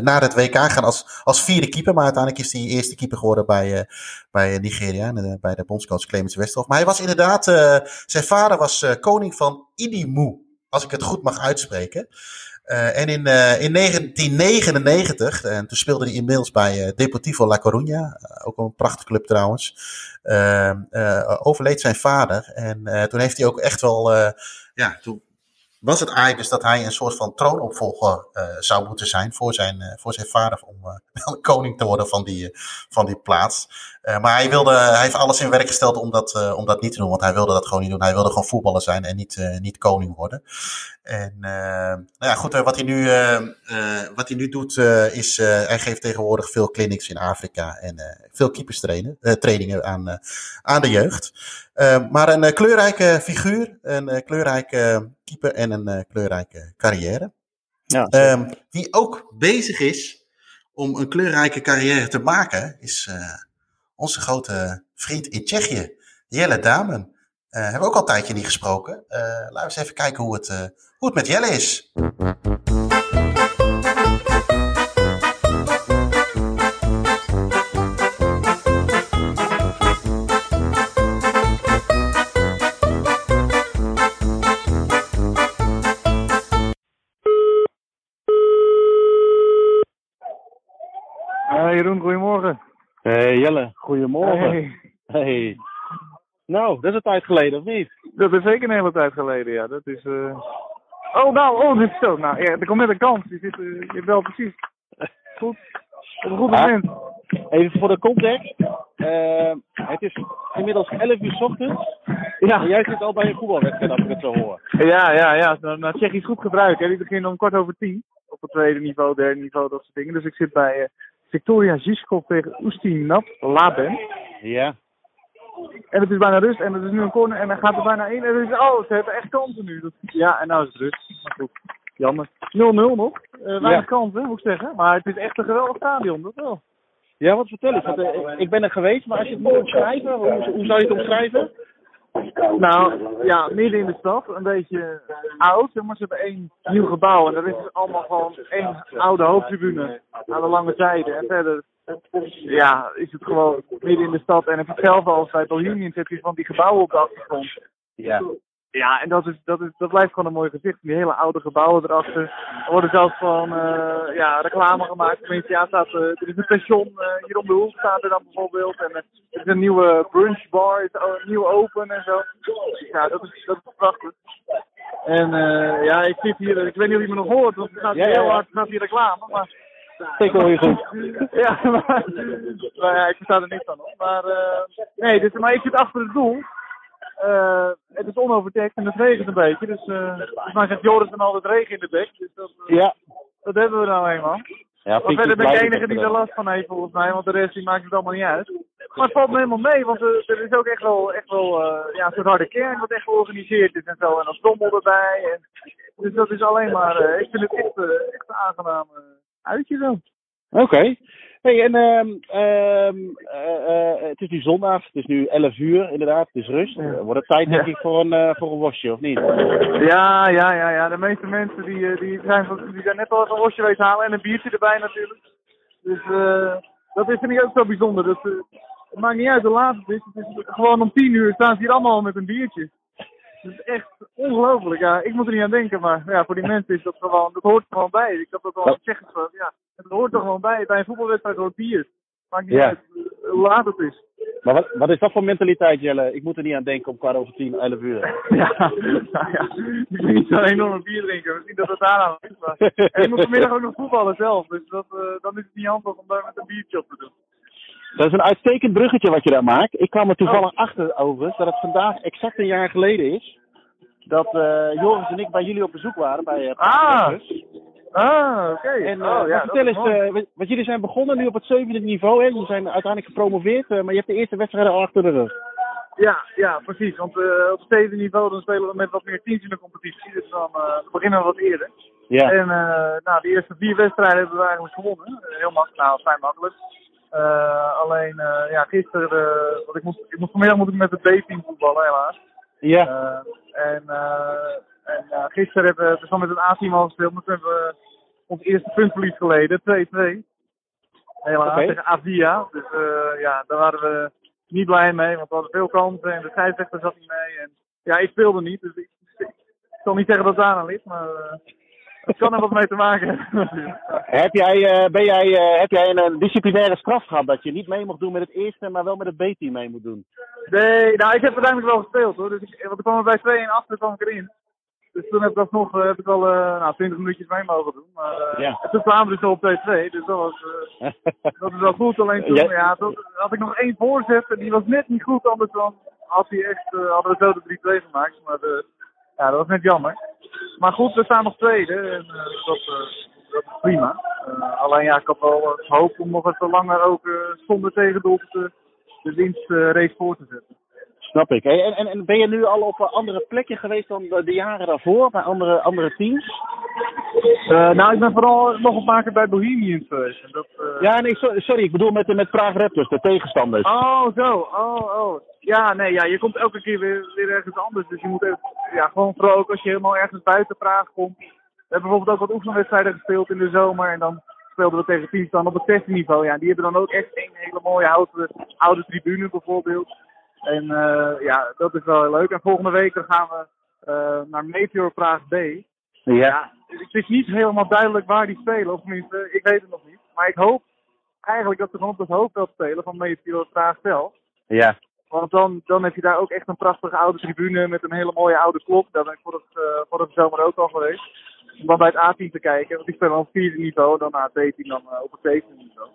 naar het WK gaan als, als vierde keeper. Maar uiteindelijk is hij eerste keeper geworden bij, bij Nigeria, bij de bondscoach Clemens Westerhof. Maar hij was inderdaad, zijn vader was koning van Idimu als ik het goed mag uitspreken. Uh, en in, uh, in 1999, en toen speelde hij inmiddels bij Deportivo La Coruña, ook een prachtige club trouwens, overleed zijn vader. En toen heeft hij ook echt wel, ja, toen was het eigenlijk dus dat hij een soort van troonopvolger zou moeten zijn voor zijn, voor zijn vader om koning te worden van die, van die plaats. Maar hij, wilde, hij heeft alles in werk gesteld om dat, om dat niet te doen, want hij wilde dat gewoon niet doen. Hij wilde gewoon voetballer zijn en niet, niet koning worden. En nou ja, goed, wat hij nu, wat hij nu doet, is hij geeft tegenwoordig veel clinics in Afrika en veel keeperstrainingen aan, aan de jeugd. maar een kleurrijke figuur, een kleurrijke keeper en een kleurrijke carrière. Ja, um, wie ook bezig is om een kleurrijke carrière te maken, is onze grote vriend in Tsjechië, Jelle Damen. Uh, hebben we ook al een tijdje niet gesproken. Uh, laten we eens even kijken hoe het, uh, hoe het met Jelle is. Hey Jelle, goedemorgen. Hey. hey. Nou, dat is een tijd geleden, of niet? Dat is zeker een hele tijd geleden, ja. Dat is. Uh... Oh, nou, oh, dit is zo. Nou, ja, er komt net een kans. Je, zit, uh, je belt precies. Goed. Op een goed moment. Even voor de context. Uh, het is inmiddels 11 uur s ochtends. Ja. En jij zit al bij een voetbalwedstrijd, als ik het zo hoor. Ja, ja, ja. Nou, nou Tsjechisch goed gebruik. Hè. Die beginnen om kwart over tien. Op het tweede niveau, derde niveau, dat soort dingen. Dus ik zit bij uh, Victoria Žižkov tegen Oestin Nat Laben. Ja. En het is bijna rust en het is nu een corner en dan gaat er bijna in. En het is, oh, ze hebben echt kansen nu. Dat, ja, en nou is het rust. Maar goed, jammer. 0-0 nog. Uh, weinig ja. kansen, moet ik zeggen. Maar het is echt een geweldig stadion, dat wel. Ja, wat vertel? Want, uh, ik ben er geweest, maar als je het moet omschrijven, hoe, hoe zou je het omschrijven? Nou, ja, midden in de stad. Een beetje oud, maar ze hebben één nieuw gebouw. En dat is allemaal gewoon één oude hoofdtribune aan de lange zijde. En verder ja, is het gewoon midden in de stad. En heb je hetzelfde als bij Bohemians, heb je van die gebouwen op de achtergrond. Ja. Ja, en dat, is, dat, is, dat blijft gewoon een mooi gezicht. Die hele oude gebouwen erachter. Er worden zelfs van uh, ja, reclame gemaakt. Tenminste, ja, staat, uh, er is een station uh, hier om de hoek staat er dan bijvoorbeeld. En er is een nieuwe brunchbar, is nieuw open en zo. Ja, dat is, dat is prachtig. En ja, ik zit hier, ik weet niet of je me nog hoort, want het gaat ja, heel hard gaat hier reclame. Maar ik hoor je goed. ja, maar, maar ja, ik versta er niks van. Hoor. Maar, nee, dus, maar ik zit achter het doel. Uh, het is onoverdekt en het regent een beetje. Dus uh, volgens mij zegt Joris dan altijd regen in de bek. Dus dat, uh, ja. dat hebben we nou eenmaal. Ja, maar verder ben ik de enige die er last van heeft volgens mij, want de rest die maakt het allemaal niet uit. Maar het valt me helemaal mee, want er, er is ook echt wel, echt wel ja, een soort harde kern wat echt georganiseerd is en zo. En dan stommel erbij. En, dus dat is alleen maar, ik vind het echt, echt een aangenaam uitje zo. Oké. Okay. Hey, en um, um, uh, uh, het is nu zondag, het is nu 11 uur inderdaad, het is rust. Ja. Wordt het tijd denk ik voor een, uh, voor een wasje, of niet? Ja, ja, ja, ja. De meeste mensen die, die, zijn, die zijn net al even een wasje geweest halen en een biertje erbij natuurlijk. Dus dat is vind ik ook zo bijzonder. Dat, het maakt niet uit hoe laat het is. Het is gewoon om 10 uur staan ze hier allemaal met een biertje. Het is echt ongelooflijk. Ja, ik moet er niet aan denken, maar ja, voor die mensen is dat gewoon, dat hoort er gewoon bij. Ik heb dat al gezegd. Ja, het hoort er gewoon bij. Bij een voetbalwedstrijd hoort bier. Maakt niet ja. uit hoe laat het is. Maar wat, wat is dat voor mentaliteit, Jelle? Ik moet er niet aan denken om kwart over tien, elf uur. ja, nou ja, ik wil niet zo enorm bier drinken. Misschien dat het daar aan is. Maar en ik moet vanmiddag ook nog voetballen zelf. Dus dat, uh, dan is het niet handig om daar met een biertje op te doen. Dat is een uitstekend bruggetje wat je daar maakt. Ik kwam er toevallig oh. achter overigens dat het vandaag exact een jaar geleden is. Dat uh, Joris en ik bij jullie op bezoek waren bij uh, Ah, ah oké. En uh, oh, ja, vertel eens, want jullie zijn begonnen nu op het zevende niveau. Hè? Je zijn uiteindelijk gepromoveerd, maar je hebt de eerste wedstrijden al achter de rug. Ja, ja, precies. Want uh, op het zevende niveau dan spelen we met wat meer teams in de competitie. Dus dan uh, beginnen we wat eerder. Ja. En uh, nou, de eerste vier wedstrijden hebben we eigenlijk gewonnen. Heel makkelijk, nou, vrij makkelijk. Alleen, ja, gisteren, want ik moest, ik moest vanmiddag moet ik met het B-team voetballen, helaas. Ja. en en gisteren hebben we dus met het A-team al gespeeld, maar toen hebben we ons eerste puntverlies geleden, 2-2. Helaas, okay. tegen Avia. Dus ja, daar waren we niet blij mee, want we hadden veel kansen en de scheidsrechter zat niet mee. En ja, ik speelde niet, dus ik, ik, zal niet zeggen dat het aan ligt, maar uh, het kan er wat mee te maken hebben. heb jij, uh, ben jij, uh, heb jij een, disciplinaire straf gehad dat je niet mee mocht doen met het eerste, maar wel met het B-team mee moet doen? Nee, nou ik heb uiteindelijk wel gespeeld hoor. Dus ik, want ik kwam er bij 2 en achter kwam ik erin. Dus toen heb ik alsnog uh, heb ik al uh, nou, 20 minuutjes mee mogen doen. Maar ja. toen kwamen we dus op T2, dus dat was dat is wel goed. Alleen toen ja. toen had ik nog één voorzet en die was net niet goed. Anders dan had hij echt, hadden we zo de 3-2 gemaakt. Maar ja, dat was net jammer. Maar goed, we staan nog tweede en dat, dat is prima. alleen ja, ik had wel hoop om nog even langer ook zonder tegendoelpunten de winstrace voor te zetten. Snap ik. En, en, en ben je nu al op een andere plekken geweest dan de, jaren daarvoor, bij andere, andere teams? Uh, nou, ik ben vooral nog een paar keer bij Bohemians geweest. Uh... Ja, nee, sorry, ik bedoel met, met Praag Raptors, de tegenstanders. Oh, zo. Oh, oh. Ja, nee, ja, je komt elke keer weer, weer ergens anders. Dus je moet even, ja, gewoon vooral ook als je helemaal ergens buiten Praag komt. We hebben bijvoorbeeld ook wat oefenwedstrijden gespeeld in de zomer. En dan speelden we tegen teams dan op het testniveau. niveau. Ja, die hebben dan ook echt een hele mooie oude, oude tribune bijvoorbeeld. En uh, ja, dat is wel heel leuk. En volgende week dan gaan we uh, naar Meteor Praag B. Ja. ja. Het is niet helemaal duidelijk waar die spelen, of tenminste, ik weet het nog niet. Maar ik hoop eigenlijk dat ze gewoon op het hoofdveld spelen van Meteor Praag zelf. Ja. Want dan, dan heb je daar ook echt een prachtige oude tribune met een hele mooie oude klok. Daar ben ik vorig, uh, vorig zomer ook al geweest. Om dan bij het A-team te kijken. Want die spelen op het vierde niveau, dan naar het B-team dan uh, op het zevende niveau.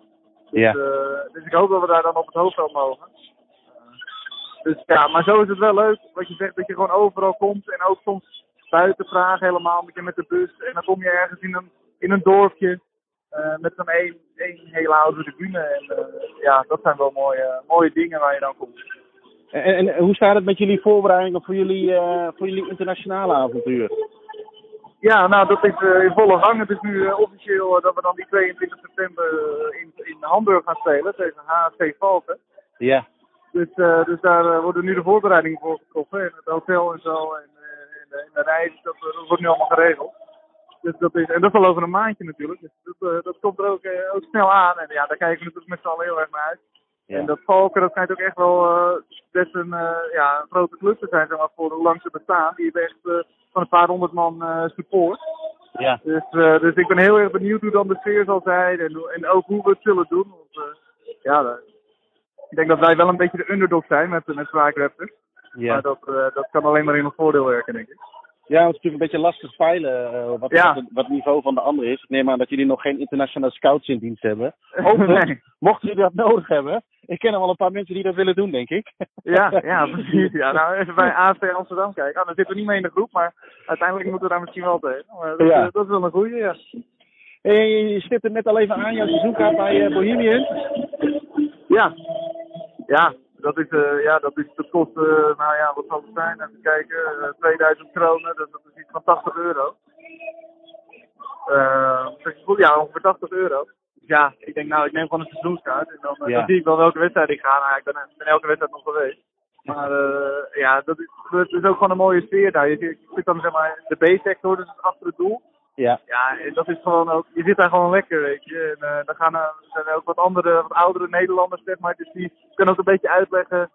Dus, ja. Uh, dus ik hoop dat we daar dan op het hoofdveld mogen. Dus ja, maar zo is het wel leuk. Wat je zegt, dat je gewoon overal komt. En ook soms buiten vragen helemaal met je met de bus. En dan kom je ergens in een, in een dorpje. Uh, met zo'n één, één hele oude tribune. En uh, ja, dat zijn wel mooie, mooie dingen waar je dan komt. En, en hoe staat het met jullie voorbereidingen voor jullie, uh, voor jullie internationale avontuur? Ja, nou dat is in volle gang. Het is nu officieel dat we dan die 22 september in, in Hamburg gaan spelen tegen HFC Valken. Ja. Dus, dus daar worden nu de voorbereidingen voor getroffen. En het hotel en zo. En, en, de, en de reis, dat, dat, wordt nu allemaal geregeld. Dus dat is, en dat is al over een maandje natuurlijk. Dus dat, dat komt er ook, ook snel aan. En ja, daar kijken we natuurlijk met z'n allen heel erg naar uit. Ja. En dat Valken, dat schijnt ook echt wel best een, ja, een grote club te zijn zeg maar, voor hoe lang ze bestaan. Die hebben echt van een paar honderd man support. Ja. Dus, dus ik ben heel erg benieuwd hoe dan de sfeer zal zijn en, en ook hoe we het zullen doen. Want, ja, ik denk dat wij wel een beetje de underdog zijn met, met Ja. Maar dat, dat kan alleen maar in ons voordeel werken, denk ik. Ja, het is natuurlijk een beetje lastig spelen uh, wat, ja. wat, wat, het niveau van de andere is. Ik neem aan dat jullie nog geen internationale scouts in dienst hebben. nee. mochten jullie dat nodig hebben. Ik ken al een paar mensen die dat willen doen, denk ik. ja, ja, precies. Ja, nou, even bij AFC Amsterdam kijken. Nou, dan zitten we niet mee in de groep, maar uiteindelijk moeten we daar misschien wel tegen. Maar dat, ja. dat is wel een goede, ja. Hey, je stipte net al even aan jouw seizoenkaart bij uh, Bohemian. Ja, ja, dat, is, uh, ja, dat, is, dat kost, uh, nou ja, wat zal het zijn? Even kijken, uh, eh, 2000 kronen, dat, dat, is iets van 80 euro. ja, ongeveer 80 euro. Dus ja, ik denk nou, ik neem gewoon een seizoenskaart en dan, ja. dan zie ik wel welke wedstrijd ik ga. Nou, ik ben, ben elke wedstrijd nog geweest. Maar ja, dat is, dat is ook gewoon een mooie sfeer daar. Je, je zit dan zeg maar de B-sector, dus achter het doel. Ja. Ja, dat is gewoon ook, je zit daar gewoon lekker, weet je. En uh, dan gaan er, zijn ook wat andere, wat oudere Nederlanders, zeg maar, dus die kunnen ook een beetje uitleggen.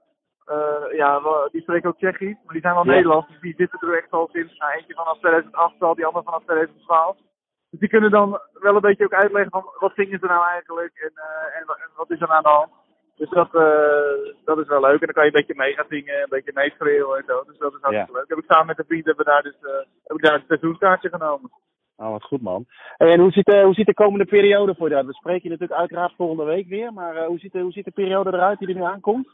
Uh, ja, die spreken ook Tsjechisch, maar die zijn wel ja. Nederlands, dus die zitten er echt al sinds, nou, eentje vanaf 2008 al, die andere vanaf 2012. Dus die kunnen dan wel een beetje ook uitleggen van wat zingen ze nou eigenlijk en, uh, en, en, wat is er aan de hand. Dus dat, dat is wel leuk. En dan kan je een beetje mee gaan zingen, een beetje meeschreeuwen en zo. Dus dat is hartstikke ja. leuk. Heb ik samen met de vrienden hebben we daar dus, heb ik daar een seizoenskaartje genomen. Oh, wat goed man. En hoe ziet, de, hoe ziet de komende periode voor je? We spreken je natuurlijk uiteraard volgende week weer, maar hoe, ziet de, hoe ziet de periode eruit die er nu aankomt?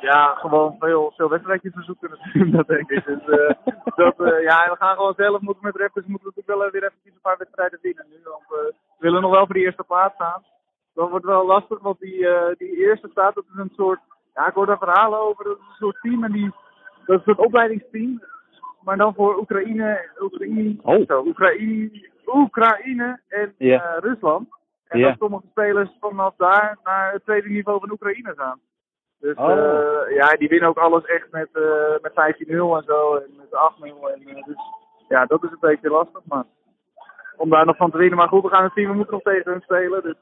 Ja, gewoon veel, veel wedstrijdjes verzoeken dat denk ik. Dus uh, dat, ja, we gaan gewoon zelf moeten met rappers moeten natuurlijk wel weer even een paar wedstrijden winnen nu. Want we willen nog wel voor die eerste plaats staan. Dat wordt wel lastig, want die, die eerste staat, dat is een soort, ja ik hoor daar verhalen over, dat is een soort team en die, dat is een soort opleidingsteam. Maar dan voor Oekraïne, Oekraïne, oh. zo, Oekraïne, Oekraïne en yeah. Rusland. En yeah. dat sommige spelers vanaf daar naar het tweede niveau van Oekraïne gaan. Dus oh. uh, ja, die winnen ook alles echt met, uh, met 15-0 en zo. En met 8-0. En, dus ja, dat is een beetje lastig. Maar om daar nog van te winnen. Maar goed, we gaan het zien. We moeten nog tegen hun spelen. Dus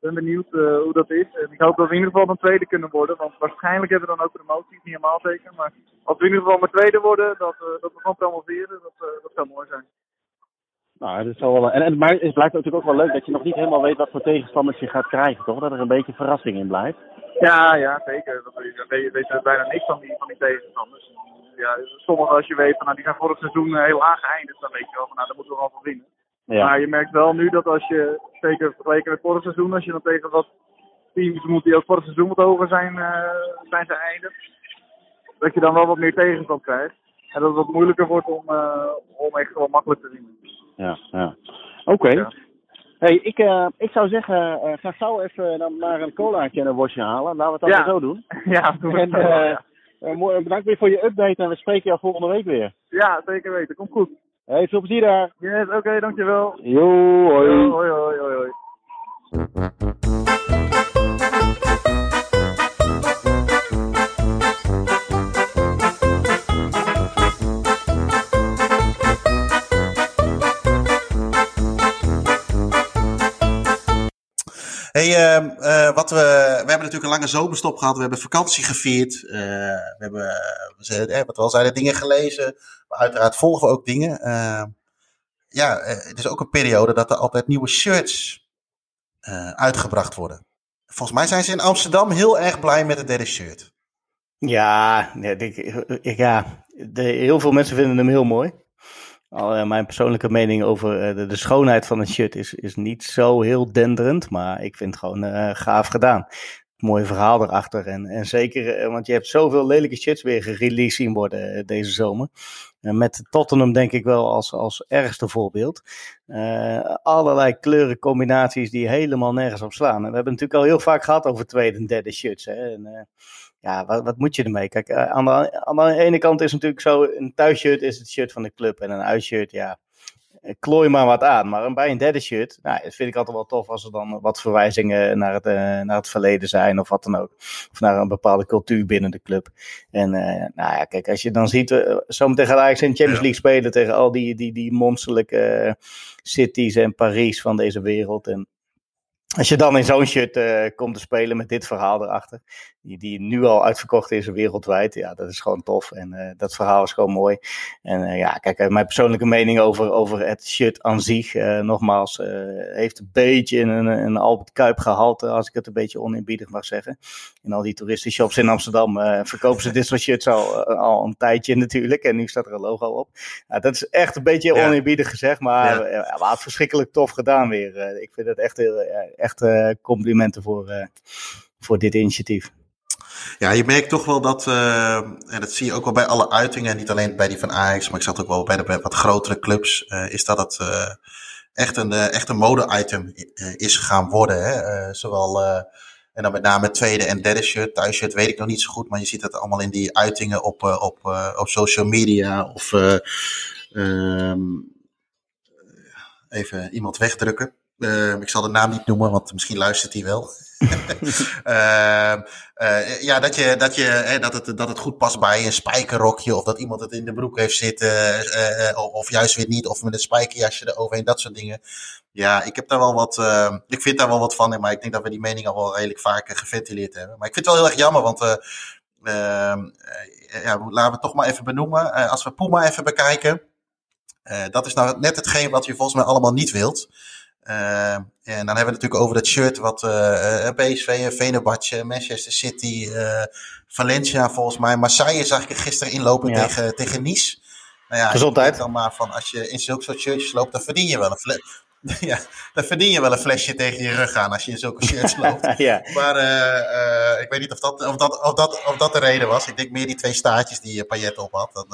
ben benieuwd hoe dat is. En ik hoop dat we in ieder geval een tweede kunnen worden. Want waarschijnlijk hebben we dan ook promoties. Niet helemaal zeker. Maar als we in ieder geval maar tweede worden, dat, dat we gewoon promoveren, dat, dat zou mooi zijn. Nou, dat is wel, en, en, maar het blijft natuurlijk ook wel leuk dat je nog niet helemaal weet wat voor tegenstanders je gaat krijgen, toch? Dat er een beetje verrassing in blijft. Ja, ja, zeker. Je weet, weet bijna niks van die, van die tegenstanders. Ja, sommige als je weet van nou, die gaan vorig seizoen heel laag geëindigd, dan weet je wel van nou, daar moeten we wel van winnen. Ja. Maar je merkt wel nu dat als je, zeker vergeleken met vorig seizoen, als je dan tegen wat teams moet die ook vorig seizoen wat hoger zijn, uh, zijn geëindigd, dat je dan wel wat meer tegenstand krijgt. En dat het wat moeilijker wordt om, uh, om echt gewoon makkelijk te winnen. Ja, ja. Oké. Okay. Ja. Hey, ik, uh, ik zou zeggen, uh, ga gauw even dan maar een colaatje en een worstje halen. Laten we het dan ja. zo doen. Ja, doen en, uh, bedankt weer voor je update en we spreken jou volgende week weer. Ja, zeker weten. Komt goed. Hey, veel plezier daar. Yes, oké, okay, dankjewel. Jo, hoi. Yo, hoi, hoi, hoi, hoi. Hey, uh, wat we, we hebben natuurlijk een lange zomerstop gehad. We hebben vakantie gevierd. Uh, we hebben, eh, wat we zeiden, dingen gelezen. Maar uiteraard volgen we ook dingen. ja, het is ook een periode dat er altijd nieuwe shirts uitgebracht worden. Volgens mij zijn ze in Amsterdam heel erg blij met het derde shirt. Ja, ik, ja de, heel veel mensen vinden hem heel mooi. Uh, mijn persoonlijke mening over uh, de, de, schoonheid van een shirt is, is niet zo heel denderend, maar ik vind het gewoon uh, gaaf gedaan. Mooi verhaal erachter. En, en zeker, want je hebt zoveel lelijke shirts weer gereleased zien worden deze zomer. met Tottenham denk ik wel als, als ergste voorbeeld. allerlei kleurencombinaties die helemaal nergens op slaan. En we hebben natuurlijk al heel vaak gehad over tweede en derde shirts. Hè? En, ja, wat, wat moet je ermee? Kijk, uh, aan, de, aan de ene kant is natuurlijk zo, een thuisshirt is het shirt van de club en een uitshirt, ja, eh, klooi maar wat aan. Maar bij een derde shirt, nou, dat vind ik altijd wel tof als er dan wat verwijzingen naar het, uh, naar het verleden zijn of wat dan ook. Of naar een bepaalde cultuur binnen de club. En uh, nou ja, kijk, als je dan ziet, uh, zometeen gaat Ajax in Champions League spelen tegen al die, die, die monsterlijke cities en Parijs van deze wereld. En als je dan in zo'n shirt uh, komt te spelen met dit verhaal erachter, die, die nu al uitverkocht is wereldwijd, ja, dat is gewoon tof. En uh, dat verhaal is gewoon mooi. En uh, ja, kijk, mijn persoonlijke mening over, over het shirt aan zich, nogmaals, heeft een beetje een, een Albert Kuip gehalte, als ik het een beetje oninbiedig mag zeggen. In al die toeristenshops in Amsterdam verkopen ze dit soort shirts al, al een tijdje natuurlijk. En nu staat er een logo op. Dat is echt een beetje ja. oninbiedig gezegd, maar ja. ja, het verschrikkelijk tof gedaan weer. ik vind het echt heel echt complimenten voor, voor dit initiatief. Ja, je merkt toch wel dat, uh, en dat zie je ook wel bij alle uitingen, niet alleen bij die van Ajax, maar ik zat ook wel bij de wat grotere clubs, is dat het echt een, echt een mode-item is gaan worden. Hè? zowel, en dan met name tweede en derde shirt, thuisshirt weet ik nog niet zo goed, maar je ziet het allemaal in die uitingen op, op, op social media of ehm, even iemand wegdrukken. Uh, ik zal de naam niet noemen, want misschien luistert hij wel. Uh, uh, ja, dat, je, dat, je, hè, dat, het, dat het goed past bij een spijkerrokje. Of dat iemand het in de broek heeft zitten. Eh, of juist weer niet. Of met een spijkerjasje eroverheen. Dat soort dingen. Ja, ik heb daar wel wat. Ik vind daar wel wat van. Maar ik denk dat we die mening al wel redelijk vaak geventileerd hebben. Maar ik vind het wel heel erg jammer. Want ja, laten we het toch maar even benoemen. als we Puma even bekijken. dat is nou net hetgeen wat je volgens mij allemaal niet wilt. Uh, en dan hebben we het natuurlijk over dat shirt wat uh, eh, PSV, eh, Venerbahce, Manchester City, uh, Valencia volgens mij. Marseille zag ik gisteren inlopen tegen, tegen Nice. Nou ja, Gezondheid. Dan maar van als je in zulke soort shirtjes loopt, dan verdien je wel een ja, dan verdien je wel een flesje tegen je rug aan als je in zulke shirts loopt. ja. Maar ik weet niet of dat, of, dat, of, dat, of dat de reden was. Ik denk meer die twee staartjes die Payet op had. Dan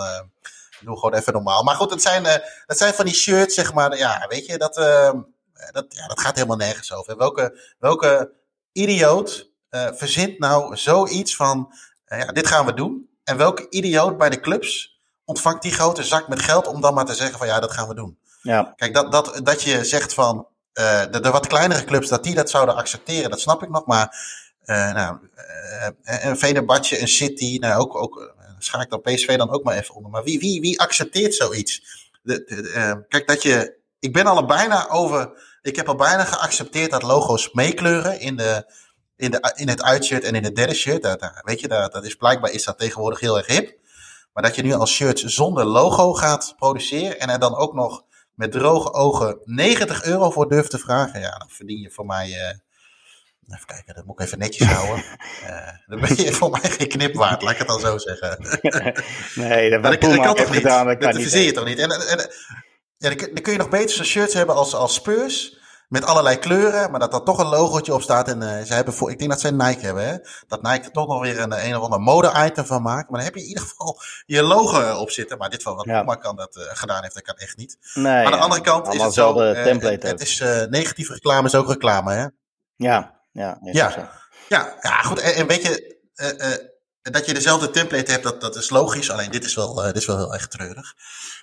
doe gewoon even normaal. Maar goed, het zijn, het zijn van die shirts, zeg maar. Ja, weet je, dat, dat, ja, dat gaat helemaal nergens over. Welke, welke idioot verzint nou zoiets van, ja, dit gaan we doen. En welke idioot bij de clubs ontvangt die grote zak met geld om dan maar te zeggen van ja, dat gaan we doen. Ja. Kijk, dat, dat, dat je zegt van uh, de, de, wat kleinere clubs, dat die dat zouden accepteren, dat snap ik nog. Maar nou, een Venerbahce, een City, nou, ook, ook schaak ik dan PSV dan ook maar even onder. Maar wie, wie, wie accepteert zoiets? De, de, kijk, dat je, ik ben al bijna over, ik heb al bijna geaccepteerd dat logo's meekleuren in, de, in, de, in het uitshirt en in het derde shirt. Dat, weet je, dat, dat is, blijkbaar is dat tegenwoordig heel erg hip. Maar dat je nu als shirt zonder logo gaat produceren en er dan ook nog met droge ogen 90 euro voor durft te vragen, ja, dan verdien je voor mij. Uh, even kijken, dat moet ik even netjes houden. Uh, dan ben je voor mij geen knip waard, laat ik het dan zo zeggen. nee, dat, dat, dat kan toch niet? Gedaan, dat, dat verzin je toch niet? En, en ja, dan, kun je nog beter zo'n shirts hebben als, als Spurs. Met allerlei kleuren, maar dat er toch een logootje op staat. En uh, ze hebben voor, ik denk dat zij Nike hebben, hè? Dat Nike er toch nog weer een, een of ander mode-item van maakt. Maar dan heb je in ieder geval je logo op zitten. Maar dit van wat ja. Puma kan dat uh, gedaan heeft, dat kan echt niet. Nee, maar aan de andere kant is het zo. De template uh, het is negatieve reclame is ook reclame, hè? Ja, ja. Ja, ja, ja, goed. En, en weet je, dat je dezelfde template hebt, dat, dat is logisch. Alleen dit is wel, dit is wel heel erg treurig.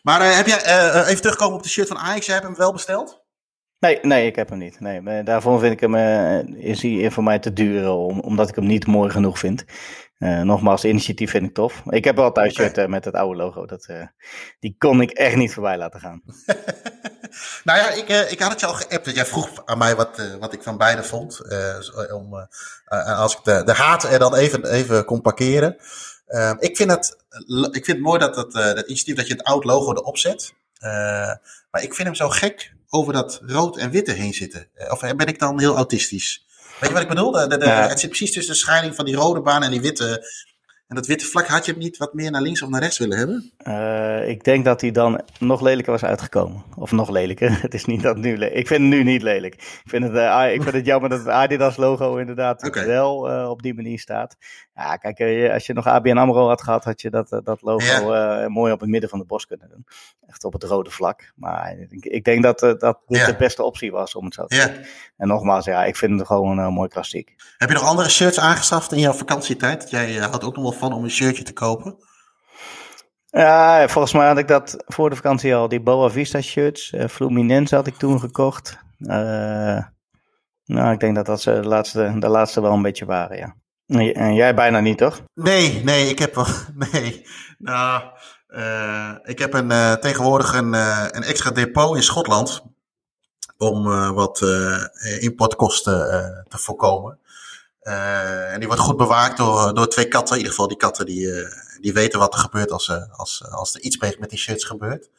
Maar heb jij, even terugkomen op de shirt van Ajax, jij hebt hem wel besteld? Nee, nee, ik heb hem niet. Nee, daarvoor vind ik hem, uh, is hij voor mij te duur, om, omdat ik hem niet mooi genoeg vind. Uh, nogmaals, initiatief vind ik tof. Ik heb wel thuis okay. shirt uh, met het oude logo. Dat, die kon ik echt niet voorbij laten gaan. nou ja, ik, ik had het je al geappt. Dat jij vroeg aan mij wat, wat ik van beide vond. om, als ik de, de haat er dan even, even kon parkeren. ik, vind het, ik vind het mooi dat, dat, dat initiatief dat je het oud logo erop zet. maar ik vind hem zo gek over dat rood en witte heen zitten. Of ben ik dan heel autistisch? Weet je wat ik bedoel? De, de, de, ja. Het zit precies tussen de scheiding van die rode baan en die witte. En dat witte vlak had je hem niet wat meer naar links of naar rechts willen hebben? Uh, ik denk dat hij dan nog lelijker was uitgekomen. Of nog lelijker. Het is niet dat nu lelijk. Ik vind het nu niet lelijk. Ik vind het, uh, ik vind het jammer dat het Adidas logo inderdaad okay. wel uh, op die manier staat. Ja, kijk, als je nog ABN AMRO had gehad, had je dat, dat logo ja. mooi op het midden van de bos kunnen doen. Echt op het rode vlak. Maar ik, ik denk dat, dat dit ja. de beste optie was om het zo te doen. Ja. En nogmaals, ja, ik vind het gewoon een mooi klassiek. Heb je nog andere shirts aangeschaft in jouw vakantietijd? Jij houdt ook nog wel van om een shirtje te kopen? Ja, volgens mij had ik dat voor de vakantie al. Die Boa Vista shirts. Uh, Fluminense had ik toen gekocht. Uh, nou, ik denk dat dat ze de laatste, de laatste wel een beetje waren, ja. En jij bijna niet, toch? Nee, nee, ik heb wel. Nee. Nou, uh, ik heb een, uh, tegenwoordig een, uh, een extra depot in Schotland. Om wat importkosten te voorkomen. En die wordt goed bewaakt door, door twee katten. In ieder geval die katten die, die weten wat er gebeurt als, als, als er iets met die shirts gebeurt.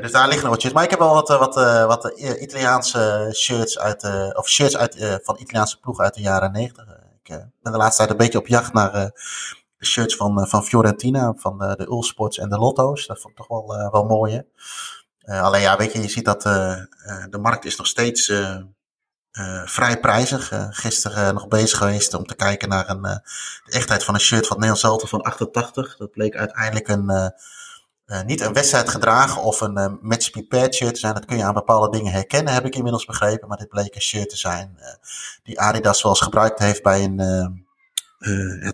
Dus daar liggen nog wat shirts. Maar ik heb wel wat, wat, wat Italiaanse shirts uit, of shirts uit, van Italiaanse ploegen uit de jaren negentig. Ik ben de laatste tijd een beetje op jacht naar de shirts van, van Fiorentina, van de, de Ulsports en de Lotto's. Dat vond ik toch wel, wel mooi. alleen ja, weet je, je ziet dat de markt is nog steeds vrij prijzig. gisteren nog bezig geweest om te kijken naar een, de echtheid van een shirt van Nederlands Elftal van 88. Dat bleek uiteindelijk een... Uh, niet een wedstrijd gedragen of een uh, match prepared shirt te zijn. Dat kun je aan bepaalde dingen herkennen, heb ik inmiddels begrepen. Maar dit bleek een shirt te zijn uh, die Adidas wel eens gebruikt heeft bij een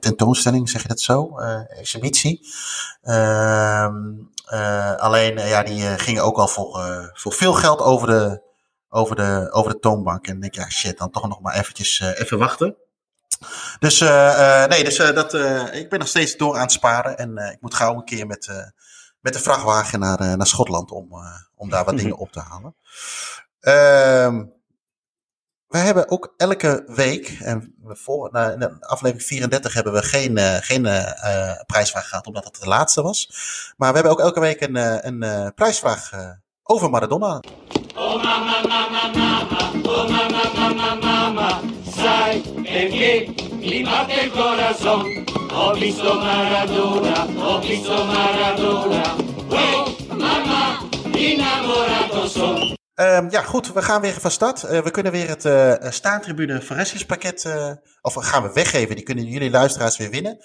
tentoonstelling, zeg je dat zo? exhibitie. Ehm, alleen, ja, die gingen ook al voor, voor veel geld over de, over, de, over de toonbank. En denk, ja, shit, dan toch nog maar eventjes even wachten. Dus, nee, dus dat, ik ben nog steeds door aan het sparen. En ik moet gauw een keer met met de vrachtwagen naar, uh, naar Schotland om, uh, om daar wat dingen op te halen. Uh, we hebben ook elke week, en voor, nou, in aflevering 34 hebben we geen, uh, geen prijsvraag gehad, omdat het de laatste was. Maar we hebben ook elke week een, een prijsvraag over Maradona. Oh mama, mama, mama, oh mama, mama, mama, sai perché mi batte il corazon. Ho visto Maradona, ho visto Maradona, mama, Um, ja, goed, we gaan weer van start. Uh, we kunnen weer het uh, staantribune verrassingspakket, uh, of gaan we weggeven. Die kunnen jullie luisteraars weer winnen.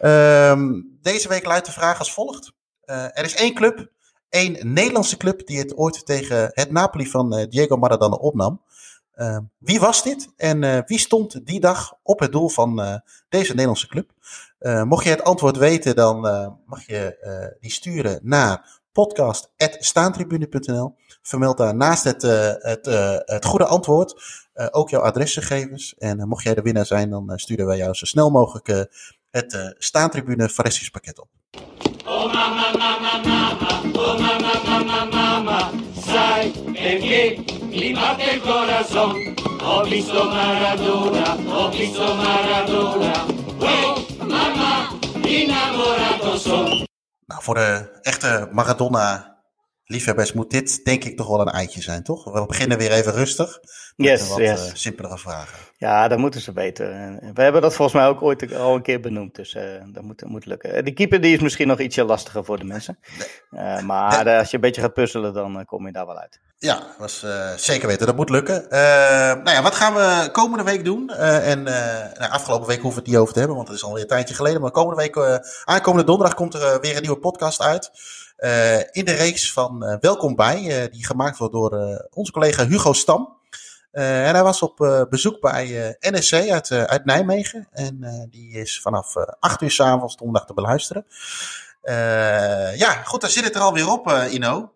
Um, deze week luidt de vraag als volgt. er is één club, één Nederlandse club die het ooit tegen het Napoli van Diego Maradona opnam. Ehm, wie was dit en wie stond die dag op het doel van deze Nederlandse club? mocht je het antwoord weten, dan mag je die sturen naar podcast.staantribune.nl. Vermeld daar naast het, het, het goede antwoord ook jouw adresgegevens. En mocht jij de winnaar zijn, dan sturen wij jou zo snel mogelijk het Staantribune Faressispakket op. Oh perché mi batte il corazon. Ho visto Maradona, ho visto Maradona, oh mama, innamorato son. Nou, voor de echte Maradona liefhebbers moet dit denk ik toch wel een eitje zijn, toch? We beginnen weer even rustig. Yes, wat yes. Uh, simpelere vragen. Ja, dat moeten ze weten. We hebben dat volgens mij ook ooit al een keer benoemd, dus uh, dat moet, moet lukken. De keeper die is misschien nog ietsje lastiger voor de mensen. Uh, maar als je een beetje gaat puzzelen, dan kom je daar wel uit. Ja, was, zeker weten. Dat moet lukken. nou ja, wat gaan we komende week doen? en nou, afgelopen week hoeven we het niet over te hebben, want het is alweer een tijdje geleden. Maar komende week, aankomende donderdag, komt er weer een nieuwe podcast uit. In de reeks van Welkom bij, die gemaakt wordt door onze collega Hugo Stam. En hij was op bezoek bij NSC uit, uit Nijmegen. En die is vanaf 8 uur s'avonds donderdag te beluisteren. ja, goed, dan zit het er alweer op, Ino.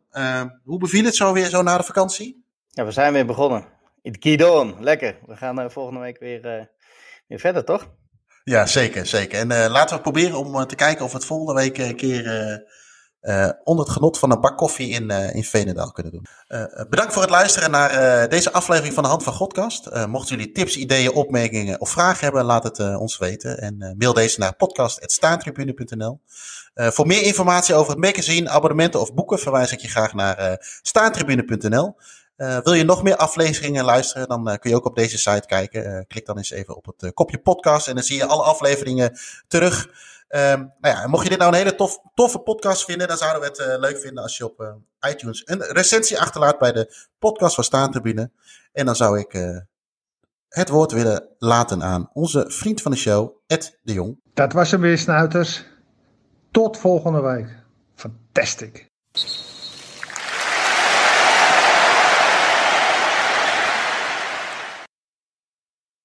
hoe beviel het zo weer zo na de vakantie? Ja, we zijn weer begonnen. In Kidon, lekker. We gaan volgende week weer, weer verder, toch? Ja, zeker, zeker. En laten we proberen om te kijken of we het volgende week een keer uh, onder het genot van een bak koffie in, uh, in Venendaal kunnen doen. Uh, bedankt voor het luisteren naar deze aflevering van de Hand van Godcast. mochten jullie tips, ideeën, opmerkingen of vragen hebben, laat het ons weten. En mail deze naar podcast.staantribune.nl. voor meer informatie over het magazine, abonnementen of boeken verwijs ik je graag naar staantribune.nl. wil je nog meer afleveringen luisteren, dan kun je ook op deze site kijken. klik dan eens even op het kopje podcast en dan zie je alle afleveringen terug. Um, nou ja, mocht je dit nou een hele tof, toffe podcast vinden, dan zouden we het uh, leuk vinden als je op uh, iTunes een recensie achterlaat bij de podcast van Staantribune. En dan zou ik uh, het woord willen laten aan onze vriend van de show, Ed de Jong. Dat was hem weer, snuiters. Tot volgende week. Fantastisch.